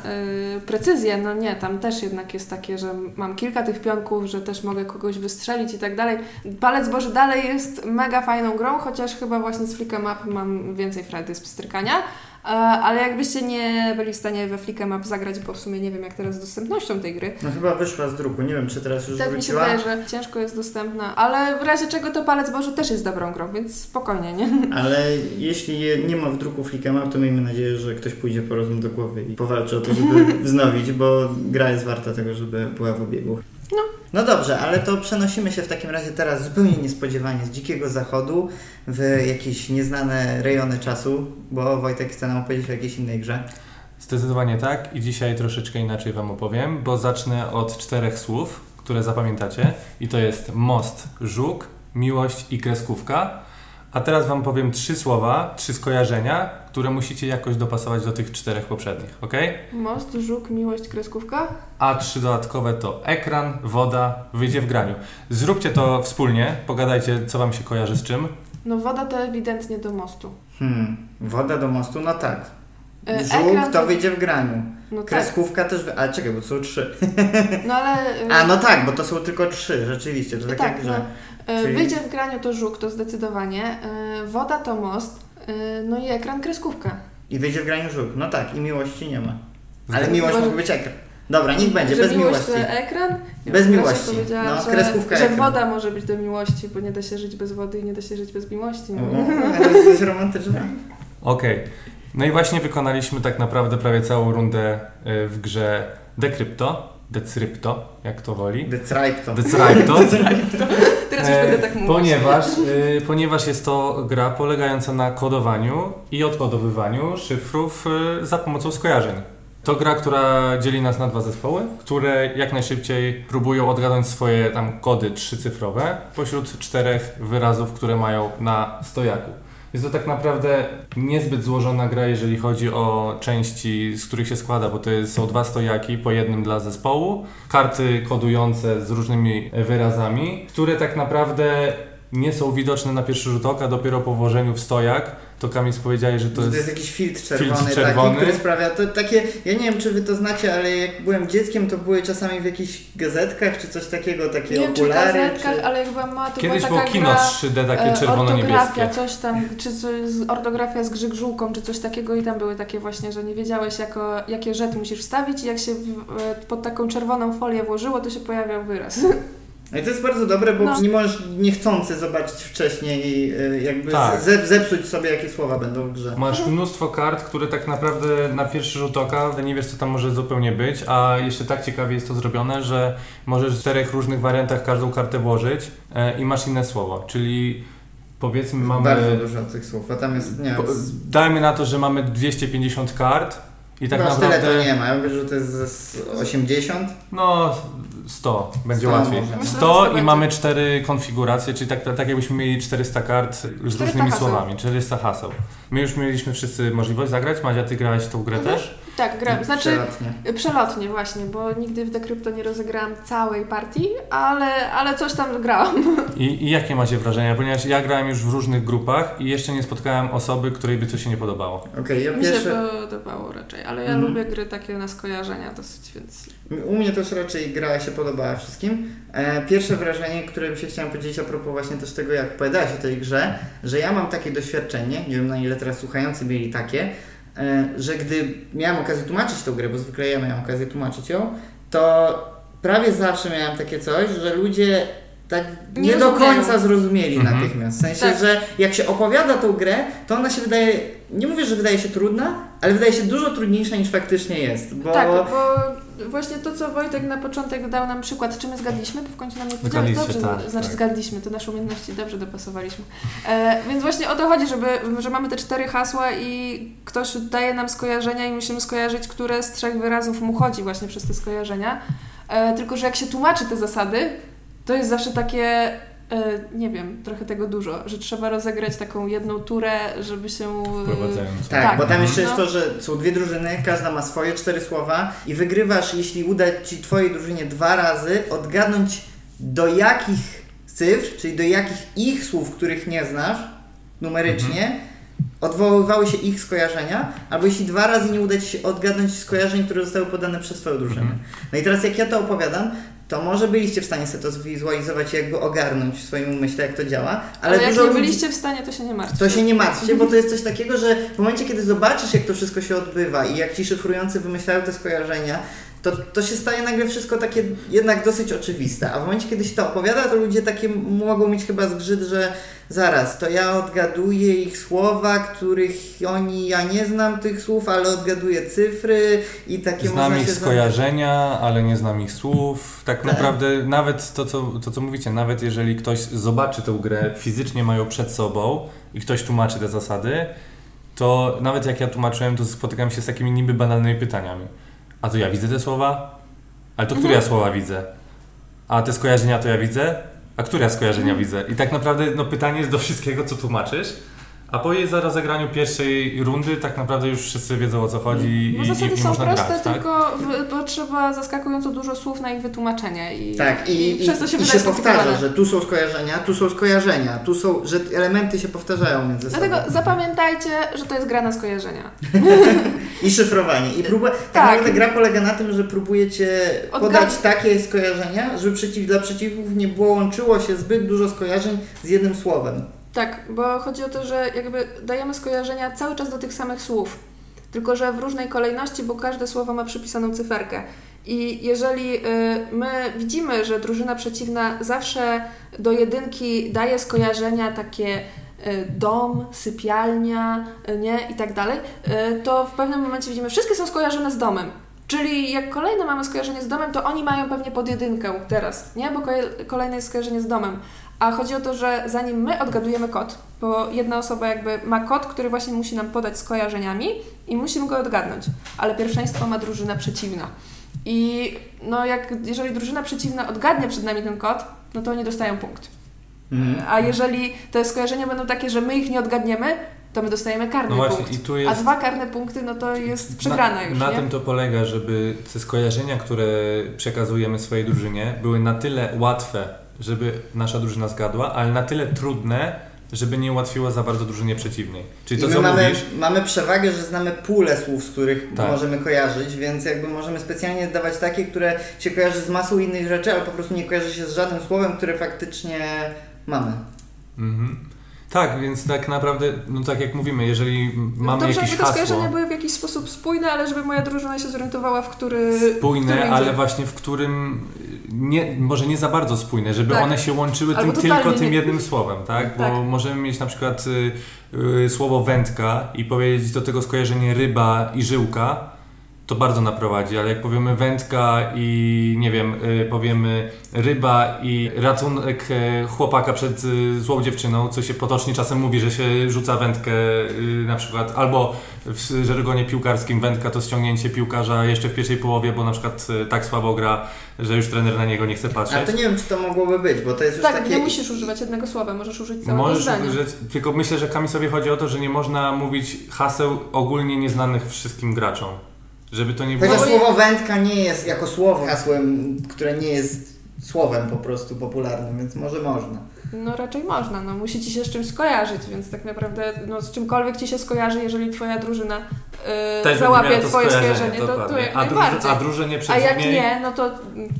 y, precyzję. No nie, tam też jednak jest takie, że mam kilka tych pionków, że też mogę kogoś wystrzelić i tak dalej. Palec Boży dalej jest mega fajną grą, chociaż chyba właśnie z Flick 'em Up mam więcej frajdy z pstrykania. E, Ale jakbyście nie byli w stanie we Flick 'em Up zagrać, bo w sumie nie wiem jak teraz z dostępnością tej gry, No chyba wyszła z druku, nie wiem czy teraz już tak mi się wróciła. wydaje, że ciężko jest dostępna, ale w razie czego to Palec Boży też jest dobrą grą, więc spokojnie, nie? (laughs) Ale jeśli je nie ma w druku Flick'em Up, to miejmy nadzieję, że ktoś pójdzie po rozum do głowy i powalczy o to, żeby (laughs) wznowić, bo gra jest warta tego, żeby była w obiegu. No. No dobrze, ale to przenosimy się w takim razie teraz zupełnie niespodziewanie z dzikiego zachodu w jakieś nieznane rejony czasu, bo Wojtek chce nam opowiedzieć o jakiejś innej grze. Zdecydowanie tak i dzisiaj troszeczkę inaczej Wam opowiem, bo zacznę od czterech słów, które zapamiętacie i to jest most, żuk, miłość i kreskówka. A teraz Wam powiem trzy słowa, trzy skojarzenia, które musicie jakoś dopasować do tych czterech poprzednich, ok? Most, żuk, miłość, kreskówka. A trzy dodatkowe to ekran, woda, wyjdzie w graniu. Zróbcie to wspólnie, pogadajcie, co Wam się kojarzy z czym. No woda to ewidentnie do mostu. Hmm, woda do mostu, no tak. E, Żółk ekran to wyjdzie w graniu. No tak, Kreskówka też, wy... ale czekaj, bo to są trzy. no ale... (laughs) A, no tak, bo to są tylko trzy, rzeczywiście, to tak, tak, jak no. że... e, czyli- Wyjdzie w graniu to żuk, to zdecydowanie. E, Woda to most. e, No i ekran kreskówka. I wyjdzie w graniu żółk. No tak, i miłości nie ma. Ale Zde- miłość Może- być ekran. Dobra, niech będzie, że bez miłość miłości. to ekran. Bez miłości. No, że, kreskówka że ekran. woda może być do miłości, bo nie da się żyć bez wody i nie da się żyć bez miłości. No. O, ale jest dość romantyczne. Okej. No i właśnie wykonaliśmy tak naprawdę prawie całą rundę w grze Decrypto, Decrypto, jak to woli. Decrypto. Decrypto. (laughs) Teraz już E, będę tak mówić. Ponieważ, y, ponieważ jest to gra polegająca na kodowaniu i odkodowywaniu szyfrów y, za pomocą skojarzeń. To gra, która dzieli nas na dwa zespoły, które jak najszybciej próbują odgadnąć swoje tam kody trzycyfrowe pośród czterech wyrazów, które mają na stojaku. Jest to tak naprawdę niezbyt złożona gra, jeżeli chodzi o części, z których się składa, bo to są dwa stojaki, po jednym dla zespołu, karty kodujące z różnymi wyrazami, które tak naprawdę nie są widoczne na pierwszy rzut oka, dopiero po włożeniu w stojak to Kamis powiedzieli, że to, To jest... jest jakiś filtr czerwony, filtr czerwony. taki, który sprawia to takie, ja nie wiem czy wy to znacie, ale jak byłem dzieckiem to były czasami w jakichś gazetkach czy coś takiego, takie Nie wiem czy w okulary. gazetkach, czy... ale jak byłam mała, to Kiedyś była było kino gra, 3D takie e, czerwono-niebieskie. Ortografia, coś tam, czy coś, ortografia z grzegżółką, czy coś takiego i tam były takie właśnie, że nie wiedziałeś jako, jakie rzeczy musisz wstawić i jak się w, pod taką czerwoną folię włożyło, to się pojawiał wyraz. (laughs) No i to jest bardzo dobre, bo No. nie możesz niechcący zobaczyć wcześniej y, jakby Tak. ze, zepsuć sobie jakie słowa będą w grze. Masz mnóstwo kart, które tak naprawdę na pierwszy rzut oka nie wiesz co tam może zupełnie być, a jeszcze tak ciekawie jest to zrobione, że możesz w czterech różnych wariantach każdą kartę włożyć e, i masz inne słowo, czyli powiedzmy mamy... Bardzo dużo tych słów, a tam jest, nie po, dajmy na to, że mamy 250 kart i tak chyba tyle naprawdę... to nie ma, ja wiem, że to jest z 80. No, 100 będzie 100 łatwiej. może. Myślę, że 100 100 i mamy cztery konfiguracje, czyli tak, tak jakbyśmy mieli 400 kart z 400 różnymi haseł. słowami, 400 haseł. My już mieliśmy wszyscy możliwość zagrać. Madzia, ty grałaś tą grę Mhm. też? tak, gram. Znaczy, Przelotnie. przelotnie właśnie, bo nigdy w Decrypto nie rozegrałam całej partii, ale, ale coś tam grałam. (laughs) I, I jakie macie wrażenia? Ponieważ ja grałem już w różnych grupach i jeszcze nie spotkałem osoby, której by coś się nie podobało. Okej, ja Mi się podobało raczej, ale ja Mhm. lubię gry takie na skojarzenia dosyć, więc... U mnie też raczej gra się podobała wszystkim. E, pierwsze wrażenie, którym się chciałem powiedzieć a propos właśnie też tego, jak opowiadałaś o tej grze, że ja mam takie doświadczenie, nie wiem na ile teraz słuchający mieli takie, e, że gdy miałem okazję tłumaczyć tę grę, bo zwykle ja miałem okazję tłumaczyć ją, to prawie zawsze miałem takie coś, że ludzie tak nie, Nie do końca zrozumieli Mhm. natychmiast. W sensie, Tak. że jak się opowiada tą grę, to ona się wydaje, nie mówię, że wydaje się trudna, ale wydaje się dużo trudniejsza niż faktycznie jest. Bo Tak, bo właśnie to, co Wojtek na początek dał nam przykład, czy my zgadliśmy, bo w końcu nam nie powiedziałeś. Dobrze, tak, znaczy tak. zgadliśmy, to nasze umiejętności dobrze dopasowaliśmy. E, więc właśnie o to chodzi, żeby, że mamy te cztery hasła i ktoś daje nam skojarzenia i musimy skojarzyć, które z trzech wyrazów mu chodzi właśnie przez te skojarzenia. E, tylko, że jak się tłumaczy te zasady, to jest zawsze takie, e, nie wiem, trochę tego dużo, że trzeba rozegrać taką jedną turę, żeby się... e, Wprowadzając. Tak, Tak. bo tam jeszcze No. jest to, że są dwie drużyny, każda ma swoje cztery słowa i wygrywasz, jeśli uda Ci Twojej drużynie dwa razy odgadnąć do jakich cyfr, czyli do jakich ich słów, których nie znasz numerycznie, odwoływały się ich skojarzenia, albo jeśli dwa razy nie uda Ci się odgadnąć skojarzeń, które zostały podane przez Twoją drużynę. Mhm. No i teraz jak ja to opowiadam, to może byliście w stanie sobie to zwizualizować i jakby ogarnąć w swoim umyśle, jak to działa, ale, Ale, jak nie byliście w stanie, to się nie martwcie. To się nie martwcie, bo to jest coś takiego, że w momencie, kiedy zobaczysz, jak to wszystko się odbywa i jak ci szyfrujący wymyślają te skojarzenia, to, to się staje nagle wszystko takie jednak dosyć oczywiste. A w momencie, kiedy się to opowiada, to ludzie takie mogą mieć chyba zgrzyt, że zaraz, to ja odgaduję ich słowa, których oni, ja nie znam tych słów, ale odgaduję cyfry i takie Znam ich skojarzenia, ale nie znam ich słów. Tak, Tak. naprawdę nawet to co, to, co mówicie, nawet jeżeli ktoś zobaczy tę grę, fizycznie ma ją przed sobą i ktoś tłumaczy te zasady, to nawet jak ja tłumaczyłem, to spotykam się z takimi niby banalnymi pytaniami. A to ja widzę te słowa? Ale to które ja słowa widzę? A te skojarzenia to ja widzę? A które ja skojarzenia widzę? I tak naprawdę no, pytanie jest do wszystkiego, co tłumaczysz. A po jej za rozegraniu pierwszej rundy tak naprawdę już wszyscy wiedzą o co chodzi Bo i, zasady i, i są można proste, grać, tak? tylko w, potrzeba zaskakująco dużo słów na ich wytłumaczenie. I, Tak, i, i, przez to się i się powtarza, że tu są skojarzenia, tu są skojarzenia, tu są, że elementy się powtarzają między sobą. Dlatego zapamiętajcie, że to jest gra na skojarzenia. (laughs) I szyfrowanie. I próba, tak, Tak. naprawdę gra polega na tym, że próbujecie Odgad- podać takie skojarzenia, żeby przeciw, dla przeciwników nie było, łączyło się zbyt dużo skojarzeń z jednym słowem. Tak, bo chodzi o to, że jakby dajemy skojarzenia cały czas do tych samych słów. Tylko, że w różnej kolejności, bo każde słowo ma przypisaną cyferkę. I jeżeli y, my widzimy, że drużyna przeciwna zawsze do jedynki daje skojarzenia takie y, dom, sypialnia, y, nie i tak dalej, to w pewnym momencie widzimy, wszystkie są skojarzone z domem. Czyli jak kolejne mamy skojarzenie z domem, to oni mają pewnie pod jedynkę teraz, nie? Bo kolej- kolejne jest skojarzenie z domem. A chodzi o to, że zanim my odgadujemy kod, bo jedna osoba jakby ma kod, który właśnie musi nam podać skojarzeniami i musimy go odgadnąć, ale pierwszeństwo ma drużyna przeciwna. I no jak, jeżeli drużyna przeciwna odgadnie przed nami ten kod, no to oni dostają punkt. Mhm. A jeżeli te skojarzenia będą takie, że my ich nie odgadniemy, to my dostajemy karny No właśnie, punkt. i tu A jest... dwa karne punkty, no to jest przegrana na, już, Na nie? tym to polega, żeby te skojarzenia, które przekazujemy swojej drużynie, były na tyle łatwe, żeby nasza drużyna zgadła, ale na tyle trudne, żeby nie ułatwiło za bardzo drużynie przeciwnej. Czyli I to, my co mamy, mówisz, mamy przewagę, że znamy pulę słów, z których Tak. możemy kojarzyć, więc jakby możemy specjalnie dawać takie, które się kojarzy z masą innych rzeczy, ale po prostu nie kojarzy się z żadnym słowem, które faktycznie mamy. Mhm. Tak, więc tak naprawdę, no tak jak mówimy, jeżeli mamy Dobrze, jakieś jakby te skojarzenia hasło były w jakiś sposób spójne, ale żeby moja drużyna się zorientowała, w który... w spójne, którym ale właśnie w którym nie, może nie za bardzo spójne, żeby Tak. one się łączyły Albo tym, tylko tym nie. jednym słowem, tak? Bo Tak. możemy mieć na przykład y, y, słowo wędka i powiedzieć do tego skojarzenie ryba i żyłka, to bardzo naprowadzi, ale jak powiemy wędka i nie wiem, y, powiemy ryba i ratunek y, chłopaka przed y, złą dziewczyną, co się potocznie czasem mówi, że się rzuca wędkę y, na przykład, albo w żargonie piłkarskim wędka to ściągnięcie piłkarza jeszcze w pierwszej połowie, bo na przykład tak słabo gra, że już trener na niego nie chce Ale patrzeć. to nie wiem, czy to mogłoby być, bo to jest już Tak, takie... nie musisz używać jednego słowa, możesz użyć całego Możesz zdania. użyć, tylko myślę, że Kamisowi chodzi o to, że nie można mówić haseł ogólnie nieznanych wszystkim graczom. Żeby to nie było... Chociaż słowo wędka nie jest jako słowo hasłem, które nie jest słowem po prostu popularnym, więc może można. No raczej można, no musi Ci się z czymś skojarzyć, więc tak naprawdę no, z czymkolwiek Ci się skojarzy, jeżeli Twoja drużyna yy, załapie Twoje skojarzenie, to, to jak a, najbardziej. a drużynie A jak nie, no to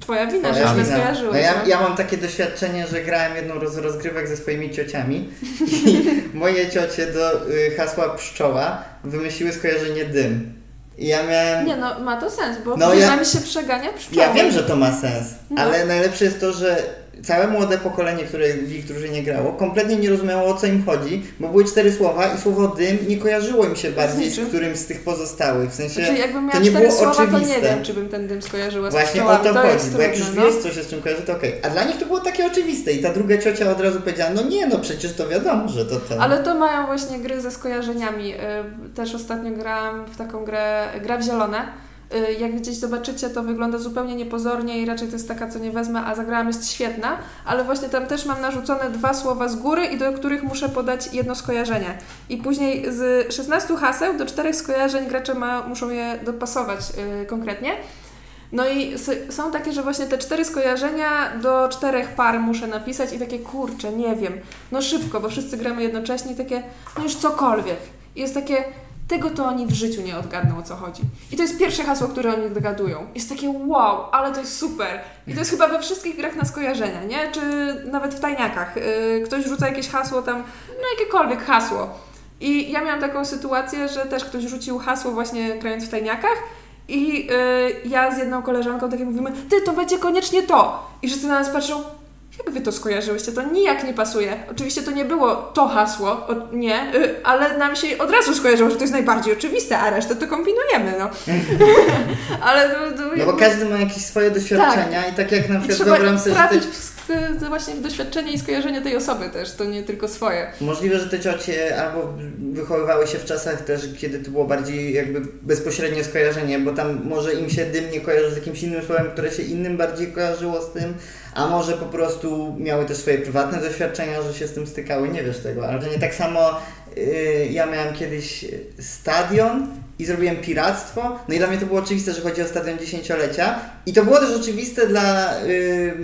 Twoja wina, że Twoja źle wina. skojarzyłeś. No ja, ja mam takie doświadczenie, że grałem jedną z rozgrywek ze swoimi ciociami (laughs) i moje ciocie do y, hasła pszczoła wymyśliły skojarzenie dym. I ja miałem... Nie no, ma to sens, bo No ja- się przegania pszczoły. Ja wiem, że to ma sens, No. ale najlepsze jest to, że całe młode pokolenie, które w ich drużynie grało, kompletnie nie rozumiało o co im chodzi, bo były cztery słowa i słowo dym nie kojarzyło im się bardziej z, niczym. którymś z tych pozostałych. W sensie Znaczy jakbym miała to nie cztery było słowa, to nie oczywiste. wiem, czy bym ten dym skojarzyła z Właśnie o pszczołami. to, to chodzi, bo jak już no. wiesz, co się z czym kojarzy, to okej. A dla nich to było takie oczywiste i ta druga ciocia od razu powiedziała, no nie, no przecież to wiadomo, że to to. Ale to mają właśnie gry ze skojarzeniami. Y, Też ostatnio grałam w taką grę, gra w zielone. Y, Jak gdzieś zobaczycie, to wygląda zupełnie niepozornie i raczej to jest taka, co nie wezmę, a zagrałam jest świetna, ale właśnie tam też mam narzucone dwa słowa z góry i do których muszę podać jedno skojarzenie. I później z 16 haseł do czterech skojarzeń gracze ma, muszą je dopasować y, konkretnie. No i są takie, że właśnie te cztery skojarzenia do czterech par muszę napisać i takie kurczę, nie wiem, no szybko, bo wszyscy gramy jednocześnie takie, no już cokolwiek. I jest takie, tego to oni w życiu nie odgadną o co chodzi. I to jest pierwsze hasło, które oni dogadują. Jest takie wow, ale to jest super. I to jest chyba we wszystkich grach na skojarzenia, nie? Czy nawet w tajniakach. Yy, ktoś rzuca jakieś hasło tam, no jakiekolwiek hasło. I ja miałam taką sytuację, że też ktoś rzucił hasło właśnie grając w tajniakach i y, ja z jedną koleżanką takie mówimy, ty, to będzie koniecznie to. I wszyscy na nas patrzą, jak wy to skojarzyłyście? To nijak nie pasuje. Oczywiście to nie było to hasło, o, nie, y, ale nam się od razu skojarzyło, że to jest najbardziej oczywiste, a resztę to kombinujemy, no. (laughs) ale no, to, No bo każdy ma jakieś swoje doświadczenia i tak jak na przykład wyobrażam sobie, że te, właśnie w doświadczenie i skojarzenie tej osoby też, to nie tylko swoje. możliwe, że te ciocie albo wychowywały się w czasach też, kiedy to było bardziej jakby bezpośrednie skojarzenie, bo tam może im się dym nie kojarzy z jakimś innym słowem, które się innym bardziej kojarzyło z tym, a może po prostu miały też swoje prywatne doświadczenia, że się z tym stykały, nie wiesz tego, ale to nie tak samo yy, ja miałem kiedyś stadion i zrobiłem piractwo, no i dla mnie to było oczywiste, że chodzi o stadion dziesięciolecia. I to było też oczywiste dla yy,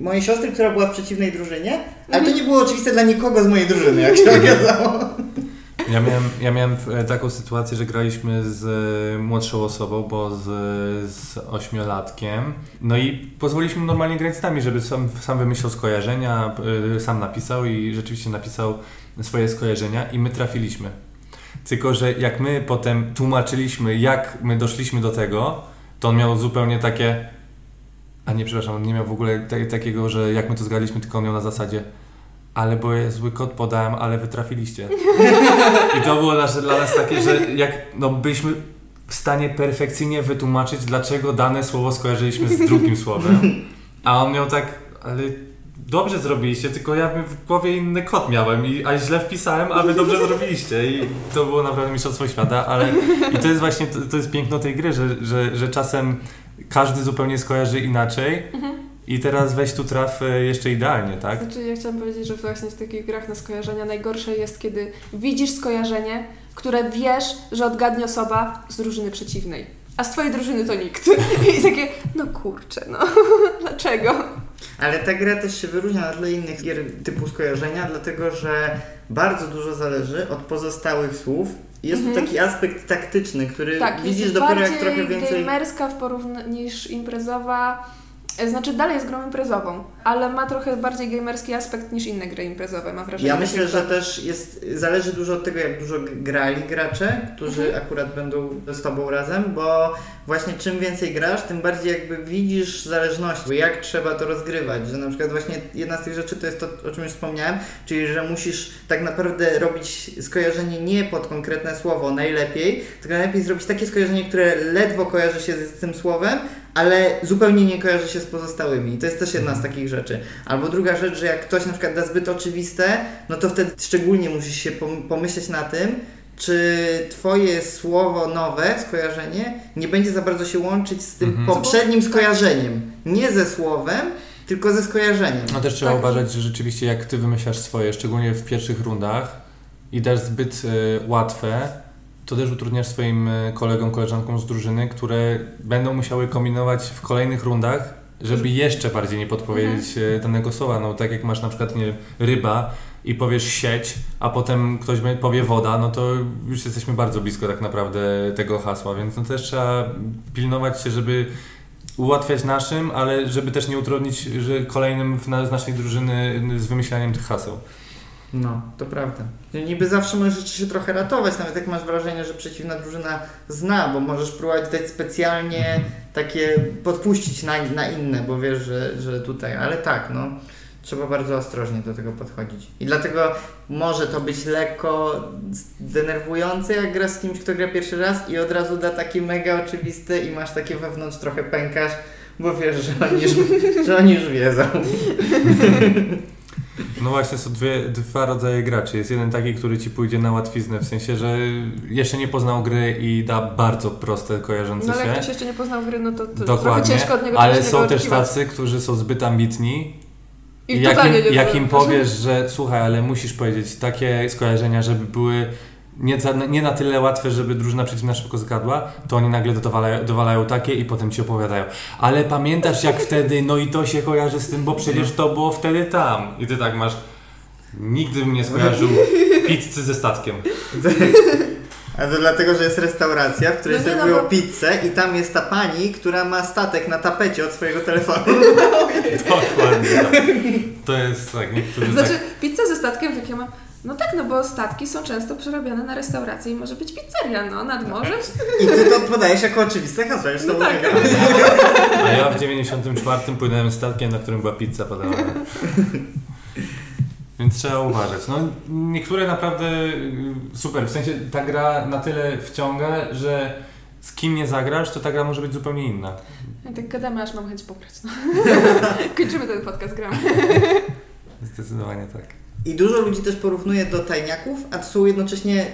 mojej siostry, która była w przeciwnej drużynie, ale to nie było oczywiste dla nikogo z mojej drużyny, jak się okazało. Ja miałem, ja miałem e, taką sytuację, że graliśmy z e, młodszą osobą, bo z, z ośmiolatkiem. No i pozwoliliśmy normalnie grać z nami, żeby sam, sam wymyślał skojarzenia, e, sam napisał i rzeczywiście napisał swoje skojarzenia i my trafiliśmy. Tylko, że jak my potem tłumaczyliśmy, jak my doszliśmy do tego, to on miał zupełnie takie... A nie, przepraszam, on nie miał w ogóle ta- takiego, że jak my to zgadliśmy, tylko on miał na zasadzie ale bo ja zły kod podałem, ale wy trafiliście. I to było nasze, dla nas takie, że jak no, byliśmy w stanie perfekcyjnie wytłumaczyć, dlaczego dane słowo skojarzyliśmy z drugim słowem. A on miał tak, ale dobrze zrobiliście, tylko ja w głowie inny kod miałem, i, a źle wpisałem, a wy dobrze zrobiliście. I to było naprawdę mistrzostwo świata, ale i to jest właśnie, to, to jest piękno tej gry, że, że, że czasem każdy zupełnie skojarzy inaczej. I teraz weź tu traf e, jeszcze idealnie, tak? Znaczy ja chciałam powiedzieć, że właśnie w takich grach na skojarzenia najgorsze jest, kiedy widzisz skojarzenie, które wiesz, że odgadnie osoba z drużyny przeciwnej. A z twojej drużyny to nikt. (laughs) I takie, no kurczę, no (laughs) dlaczego? Ale ta gra też się wyróżnia na tle innych gier typu skojarzenia, dlatego że bardzo dużo zależy od pozostałych słów. Jest tu Mhm. taki aspekt taktyczny, który Tak, widzisz jest dopiero jak bardziej trochę więcej. gamerska w porównaniu niż imprezowa. E, Znaczy dalej jest grą imprezową, ale ma trochę bardziej gamerski aspekt niż inne gry imprezowe, mam wrażenie. Ja myślę, że też jest, zależy dużo od tego, jak dużo grali gracze, którzy Mhm. akurat będą z Tobą razem, bo właśnie czym więcej grasz, tym bardziej jakby widzisz zależności, jak trzeba to rozgrywać, że na przykład właśnie jedna z tych rzeczy to jest to, o czym już wspomniałem, czyli że musisz tak naprawdę robić skojarzenie nie pod konkretne słowo najlepiej, tylko najlepiej zrobić takie skojarzenie, które ledwo kojarzy się z tym słowem, ale zupełnie nie kojarzy się z pozostałymi. I to jest też jedna z takich rzeczy. Albo druga rzecz, że jak ktoś na przykład da zbyt oczywiste, no to wtedy szczególnie musisz się pom- pomyśleć na tym, czy twoje słowo nowe, skojarzenie, nie będzie za bardzo się łączyć z tym Mhm. poprzednim skojarzeniem. Nie ze słowem, tylko ze skojarzeniem. No też trzeba Tak. uważać, że rzeczywiście jak ty wymyślasz swoje, szczególnie w pierwszych rundach i dasz zbyt e, łatwe, to też utrudniasz swoim e, kolegom, koleżankom z drużyny, które będą musiały kombinować w kolejnych rundach, żeby jeszcze bardziej nie podpowiedzieć e, danego słowa. No tak jak masz na przykład nie, ryba i powiesz sieć, a potem ktoś powie woda, no to już jesteśmy bardzo blisko tak naprawdę tego hasła, więc no też trzeba pilnować się, żeby ułatwiać naszym, ale żeby też nie utrudnić że kolejnym z naszej drużyny z wymyślaniem tych haseł. No, to prawda. Niby zawsze możesz się trochę ratować, nawet jak masz wrażenie, że przeciwna drużyna zna, bo możesz próbować dać specjalnie takie podpuścić na, na inne, bo wiesz, że, że tutaj, ale tak, no. Trzeba bardzo ostrożnie do tego podchodzić. I dlatego może to być lekko denerwujące, jak gra z kimś, kto gra pierwszy raz i od razu da takie mega oczywiste i masz takie wewnątrz trochę pękasz, bo wiesz, że oni już, (laughs) że oni już wiedzą. (laughs) No właśnie, są dwie, dwa rodzaje graczy. Jest jeden taki, który ci pójdzie na łatwiznę, w sensie, że jeszcze nie poznał gry i da bardzo proste, kojarzące No ale jak się. ktoś jeszcze nie poznał gry, no to, to trochę Dokładnie, ciężko od niego ale są też tacy, którzy są zbyt ambitni I jak im, jak im powiesz, że słuchaj, ale musisz powiedzieć takie skojarzenia, żeby były nie, nie na tyle łatwe, żeby drużyna przeciwna szybko zgadła, to oni nagle dowalają, dowalają takie i potem ci opowiadają. Ale pamiętasz jak wtedy, no i to się kojarzy z tym, bo przecież to było wtedy tam. I ty tak masz. Nigdy bym nie skojarzył pizzy ze statkiem. A to dlatego, że jest restauracja, w której No nie, no serwują bo- pizzę i tam jest ta pani, która ma statek na tapecie od swojego telefonu. (laughs) Dokładnie tak. To jest tak, niektórzy Znaczy, tak... pizza ze statkiem, tak ja mam. No tak, no bo statki są często przerabiane na restauracje i może być pizzeria, no, nad morzem. I ty to podajesz jako oczywiste hasło, już to No tak. ulega. A ja w 94 płynąłem statkiem, na którym była pizza podawana. (laughs) Więc trzeba uważać. No, niektóre naprawdę y, super. W sensie ta gra na tyle wciąga, że z kim nie zagrasz, to ta gra może być zupełnie inna. Ja tak gadamy, aż mam chęć pograć, no. (laughs) Kończymy ten podcast, gramy. Zdecydowanie tak. I dużo ludzi też porównuje do tajniaków, a to są jednocześnie,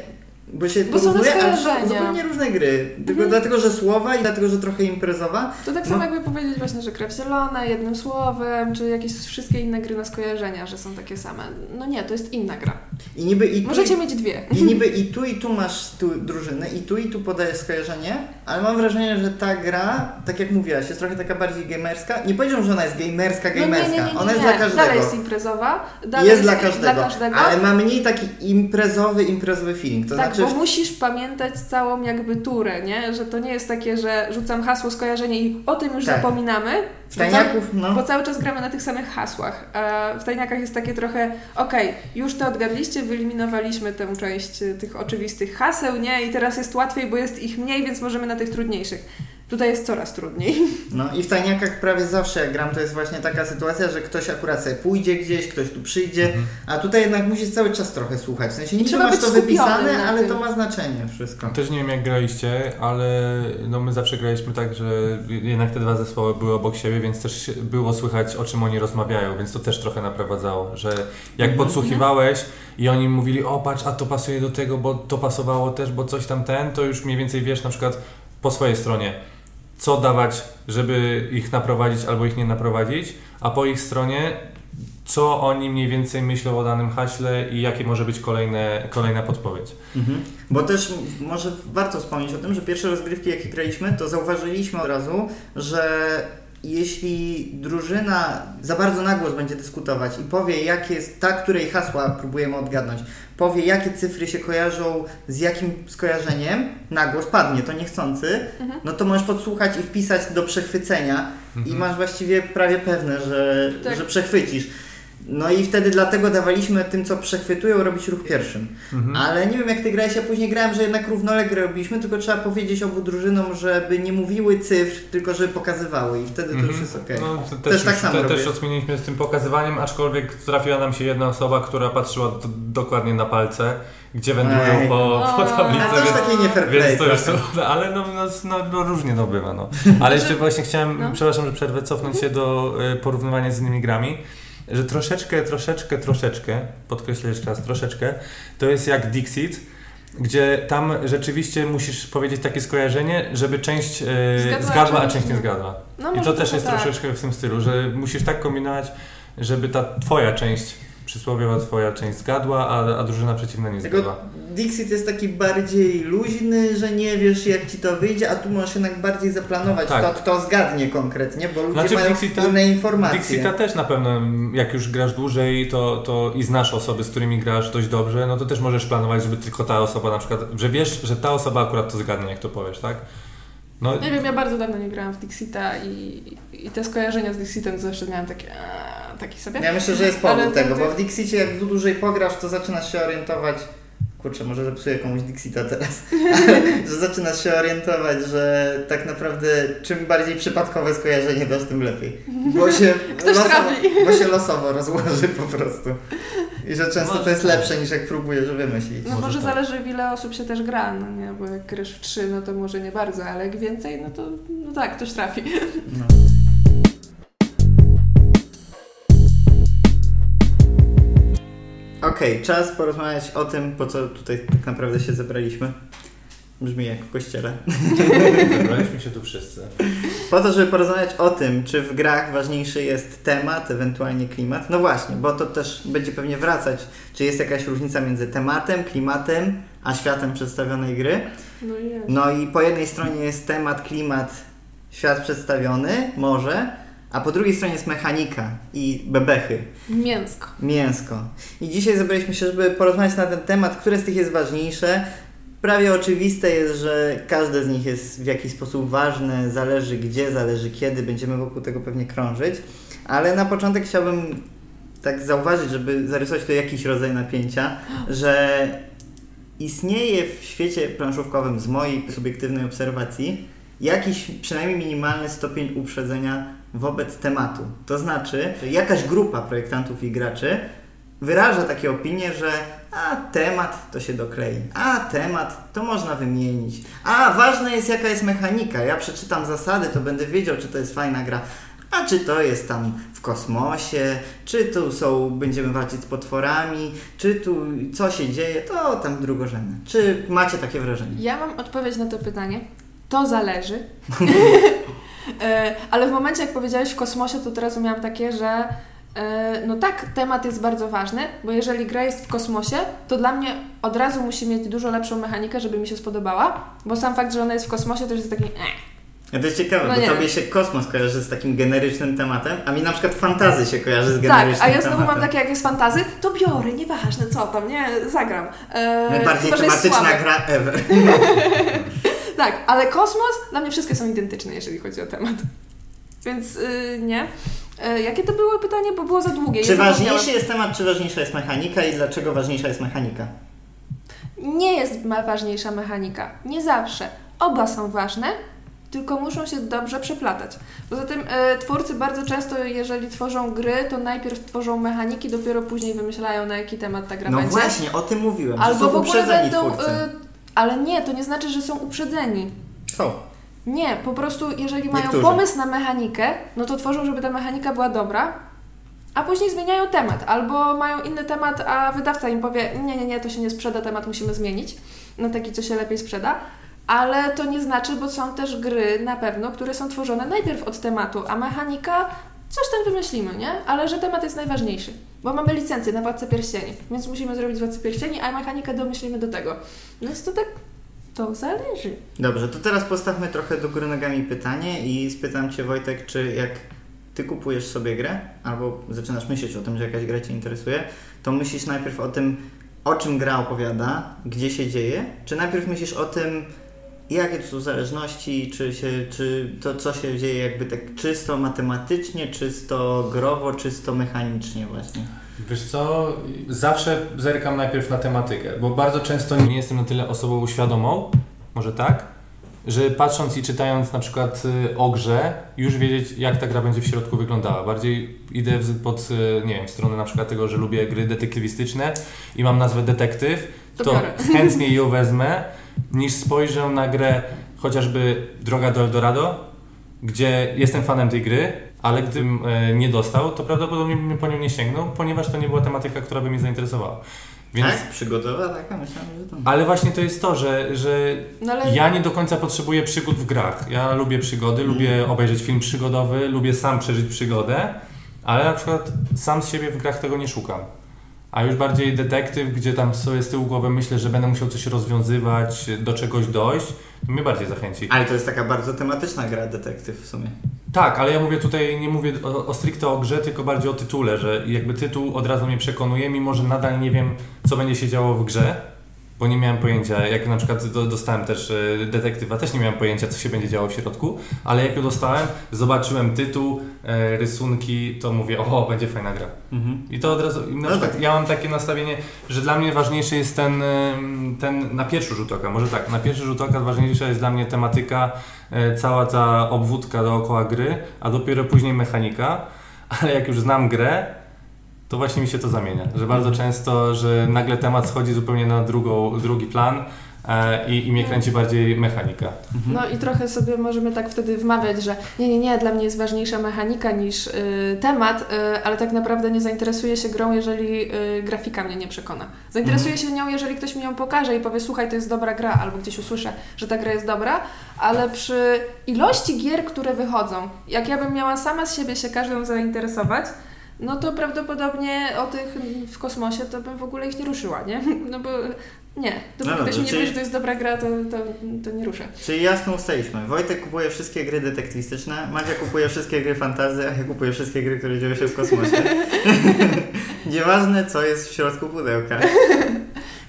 bo się Bo porównuje, ale są skojarzenia. zupełnie różne gry. Tylko Mhm. dlatego, że słowa i dlatego, że trochę imprezowa. To tak No. samo jakby powiedzieć właśnie, że krew zielona, jednym słowem, czy jakieś wszystkie inne gry na skojarzenia, że są takie same. No nie, to jest inna gra. I niby i tu, Możecie mieć dwie. I niby i tu, i tu masz tu drużynę, i tu, i tu podajesz skojarzenie, ale mam wrażenie, że ta gra, tak jak mówiłaś, jest trochę taka bardziej gamerska. Nie powiedziałbym, że ona jest gamerska, No nie, gamerska. nie, nie, ona jest dla każdego. Dalej jest imprezowa. Dalej jest dla każdego, Dla każdego. ale ma mniej taki imprezowy, imprezowy feeling. To tak, znaczy, bo musisz pamiętać całą jakby turę, nie? Że to nie jest takie, że rzucam hasło, skojarzenie i o tym już Tak. zapominamy. w bo tajniaków, no. Bo cały czas gramy na tych samych hasłach. A w tajniakach jest takie trochę, okej, już to odgadliście, wyeliminowaliśmy tę część y, tych oczywistych haseł, nie? I teraz jest łatwiej, bo jest ich mniej, więc możemy na tych trudniejszych. Tutaj jest coraz trudniej. No i w tajniakach prawie zawsze jak gram, to jest właśnie taka sytuacja, że ktoś akurat sobie pójdzie gdzieś, ktoś tu przyjdzie, Mhm. a tutaj jednak musisz cały czas trochę słuchać. W sensie niby trzeba masz być to wypisane, ale tym. to ma znaczenie wszystko. Też nie wiem jak graliście, ale no my zawsze graliśmy tak, że jednak te dwa zespoły były obok siebie, więc też było słychać o czym oni rozmawiają, więc to też trochę naprowadzało, że jak Mhm. podsłuchiwałeś i oni mówili, o patrz, a to pasuje do tego, bo to pasowało też, bo coś tam ten, to już mniej więcej wiesz na przykład po swojej stronie, co dawać, żeby ich naprowadzić albo ich nie naprowadzić, a po ich stronie co oni mniej więcej myślą o danym haśle i jakie może być kolejne, kolejna podpowiedź. Mhm. Bo też może warto wspomnieć o tym, że pierwsze rozgrywki jakie graliśmy, to zauważyliśmy od razu, że jeśli drużyna za bardzo na głos będzie dyskutować i powie, jakie jest ta, której hasła próbujemy odgadnąć, powie, jakie cyfry się kojarzą z jakim skojarzeniem, na głos padnie, to niechcący, Mhm. no to możesz podsłuchać i wpisać do przechwycenia i Mhm. masz właściwie prawie pewne, że, Tak. że przechwycisz. No i wtedy dlatego dawaliśmy tym, co przechwytują, robić ruch pierwszym. Mhm. Ale nie wiem jak ty grałeś, ja później grałem, że jednak równolegle robiliśmy, tylko trzeba powiedzieć obu drużynom, żeby nie mówiły cyfr, tylko żeby pokazywały i wtedy to już Mhm. jest okej. No, to Też też, tak samo te, robię. też odmieniliśmy z tym pokazywaniem, aczkolwiek trafiła nam się jedna osoba, która patrzyła d- dokładnie na palce, gdzie wędrują Ej. po, po tablicy, A to już takie nie fair play. więc to już to, ale no, no, no, no różnie to bywa. No. (laughs) Ale jeszcze właśnie chciałem, No. przepraszam, że przerwę, cofnąć się do y, porównywania z innymi grami, że troszeczkę, troszeczkę, troszeczkę, podkreślę jeszcze raz, troszeczkę, to jest jak Dixit, gdzie tam rzeczywiście musisz powiedzieć takie skojarzenie, żeby część y, Zgadła, zgadła, a część nie zgadła. No, I to też jest tak. troszeczkę w tym stylu, że musisz tak kombinować, żeby ta twoja część, przysłowiowa twoja część zgadła, a, a drużyna przeciwna nie zgadła. Dixit jest taki bardziej luźny, że nie wiesz jak ci to wyjdzie, a tu możesz jednak bardziej zaplanować Tak. to, kto zgadnie konkretnie, bo ludzie Znaczy, mają Dixita- inne informacje. Dixita też na pewno, jak już grasz dłużej to, to i znasz osoby, z którymi grasz dość dobrze, no to też możesz planować, żeby tylko ta osoba na przykład, że wiesz, że ta osoba akurat to zgadnie, jak to powiesz, tak? No, Nie wiem, ja bardzo dawno nie grałam w Dixita i, i te skojarzenia z Dixitem zawsze miałam takie, taki sobie. Ja myślę, że jest Ale powód to- tego, to- bo w Dixicie jak dłużej pograsz, to zaczynasz się orientować. Kurczę, może zepsuję komuś Dixita teraz, ale (laughs) że zaczynasz się orientować, że tak naprawdę czym bardziej przypadkowe skojarzenie dasz, tym lepiej. Bo się, (laughs) Ktoś losowo, trafi. bo się losowo rozłoży po prostu. I że często to jest Może tak. lepsze niż jak próbujesz wymyślić. No Może może tak. zależy w ile osób się też gra, no nie, bo jak grasz w trzy, no to może nie bardzo, ale jak więcej, no to no tak, ktoś trafi. No. (laughs) Okej, czas porozmawiać o tym, po co tutaj tak naprawdę się zebraliśmy. Brzmi jak w kościele. Zebraliśmy się tu wszyscy. Po to, żeby porozmawiać o tym, czy w grach ważniejszy jest temat, ewentualnie klimat. No właśnie, bo to też będzie pewnie wracać, czy jest jakaś różnica między tematem, klimatem, a światem przedstawionej gry. No jest. No i po jednej stronie jest temat, klimat, świat przedstawiony, może, a po drugiej stronie jest mechanika i bebechy, Mięsko. mięsko. I dzisiaj zebraliśmy się, żeby porozmawiać na ten temat, które z tych jest ważniejsze. Prawie oczywiste jest, że każde z nich jest w jakiś sposób ważne, zależy gdzie, zależy kiedy, będziemy wokół tego pewnie krążyć. Ale na początek chciałbym tak zauważyć, żeby zarysować tu jakiś rodzaj napięcia, że istnieje w świecie planszówkowym z mojej subiektywnej obserwacji jakiś przynajmniej minimalny stopień uprzedzenia wobec tematu. To znaczy, jakaś grupa projektantów i graczy wyraża takie opinie, że a temat to się doklei, a temat to można wymienić, a ważne jest jaka jest mechanika. Ja przeczytam zasady, to będę wiedział, czy to jest fajna gra. A czy to jest tam w kosmosie, czy tu są, będziemy walczyć z potworami, czy tu co się dzieje, to tam drugorzędne. Czy macie takie wrażenie? Ja mam odpowiedź na to pytanie. To zależy. (laughs) E, Ale w momencie, jak powiedziałeś w kosmosie, to teraz miałam takie, że e, no tak, temat jest bardzo ważny, bo jeżeli gra jest w kosmosie, to dla mnie od razu musi mieć dużo lepszą mechanikę, żeby mi się spodobała, bo sam fakt, że ona jest w kosmosie, to jest taki eh. A to jest ciekawe, No bo nie. tobie się kosmos kojarzy z takim generycznym tematem, a mi na przykład fantazy się kojarzy z Tak, generycznym a ja znowu tematem. mam takie, jak jest fantazy, to biorę, nieważne co tam, nie, zagram. E, Najbardziej tematyczna gra ever. (laughs) (laughs) (laughs) Tak, ale kosmos, dla mnie wszystkie są identyczne, jeżeli chodzi o temat. Więc yy, nie. E, jakie to było pytanie, bo było za długie. Czy ważniejszy jest temat, czy ważniejsza jest mechanika i dlaczego ważniejsza jest mechanika? Nie jest ważniejsza mechanika. Nie zawsze. Oba są ważne, tylko muszą się dobrze przeplatać. Poza tym e, twórcy bardzo często, jeżeli tworzą gry, to najpierw tworzą mechaniki, dopiero później wymyślają, na jaki temat ta gra No będzie. właśnie, o tym mówiłem, Albo w ogóle będą. e, ale nie, to nie znaczy, że są uprzedzeni. Są. Nie, po prostu jeżeli mają Niektórzy. pomysł na mechanikę, no to tworzą, żeby ta mechanika była dobra, a później zmieniają temat, albo mają inny temat, a wydawca im powie, nie, nie, nie, to się nie sprzeda, temat musimy zmienić na taki, co się lepiej sprzeda. ale to nie znaczy, bo są też gry na pewno, które są tworzone najpierw od tematu, a mechanika coś tam wymyślimy, nie? Ale że temat jest najważniejszy, bo mamy licencję na Władcę Pierścieni, więc musimy zrobić Władcę Pierścieni, a mechanikę domyślimy do tego. Więc to tak, to zależy. Dobrze, to teraz postawmy trochę do góry nogami pytanie i spytam Cię Wojtek, czy jak Ty kupujesz sobie grę, albo zaczynasz myśleć o tym, że jakaś gra Cię interesuje, to myślisz najpierw o tym, o czym gra opowiada, gdzie się dzieje, czy najpierw myślisz o tym, jakie to są zależności, czy, się, czy to, co się dzieje jakby tak czysto matematycznie, czysto growo, czysto mechanicznie właśnie? Wiesz co, zawsze zerkam najpierw na tematykę, bo bardzo często nie jestem na tyle osobą świadomą, może tak, że patrząc i czytając na przykład y, o grze, już wiedzieć jak ta gra będzie w środku wyglądała. Bardziej idę pod, y, nie wiem, w stronę na przykład tego, że lubię gry detektywistyczne i mam nazwę detektyw, To to chętnie ją wezmę, niż spojrzę na grę chociażby Droga do Eldorado, gdzie jestem fanem tej gry, ale gdybym e, nie dostał, to prawdopodobnie bym po nią nie sięgnął, ponieważ to nie była tematyka, która by mnie zainteresowała. Więc, Tak? Przygodowa taka? Myślałem, że to... Ale właśnie to jest to, że, że No ale ja nie do końca potrzebuję przygód w grach. Ja lubię przygody, Mm. lubię obejrzeć film przygodowy, lubię sam przeżyć przygodę, ale na przykład sam z siebie w grach tego nie szukam. A już bardziej detektyw, gdzie tam sobie z tyłu głowy myślę, że będę musiał coś rozwiązywać, do czegoś dojść, to mnie bardziej zachęci. Ale to jest taka bardzo tematyczna gra detektyw w sumie. Tak, ale ja mówię tutaj, nie mówię o, o stricte o grze, tylko bardziej o tytule, że jakby tytuł od razu mnie przekonuje, mimo że nadal nie wiem, co będzie się działo w grze, bo nie miałem pojęcia, jak na przykład do, dostałem też e, detektywa, też nie miałem pojęcia, co się będzie działo w środku, ale jak ją dostałem, zobaczyłem tytuł, e, rysunki, to mówię, o, będzie fajna gra. Mhm. I to od razu, i na No przykład tak. ja mam takie nastawienie, że dla mnie ważniejszy jest ten, em, ten na pierwszy rzut oka, może tak, na pierwszy rzut oka ważniejsza jest dla mnie tematyka, e, cała ta obwódka dookoła gry, a dopiero później mechanika, (laughs) ale jak już znam grę, to właśnie mi się to zamienia, że bardzo Mhm. często, że nagle temat schodzi zupełnie na drugą, drugi plan e, i, i mnie kręci bardziej mechanika. Mhm. No i trochę sobie możemy tak wtedy wmawiać, że nie, nie, nie, dla mnie jest ważniejsza mechanika niż y, temat, y, ale tak naprawdę nie zainteresuję się grą, jeżeli y, grafika mnie nie przekona. Zainteresuję się nią, jeżeli ktoś mi ją pokaże i powie, słuchaj, to jest dobra gra, albo gdzieś usłyszę, że ta gra jest dobra, ale przy ilości gier, które wychodzą, jak ja bym miała sama z siebie się każdą zainteresować, no to prawdopodobnie o tych w kosmosie to bym w ogóle ich nie ruszyła, nie? (laughs) No bo nie, dopóki No ktoś mi nie czyli- powie, że to jest dobra gra, to, to, to nie ruszę. Czyli jasno ustaliliśmy. Wojtek kupuje wszystkie gry detektywistyczne, Madzia kupuje wszystkie gry fantazy, a ja kupuję wszystkie gry, które dzieją się w kosmosie. (laughs) Nieważne, co jest w środku pudełka.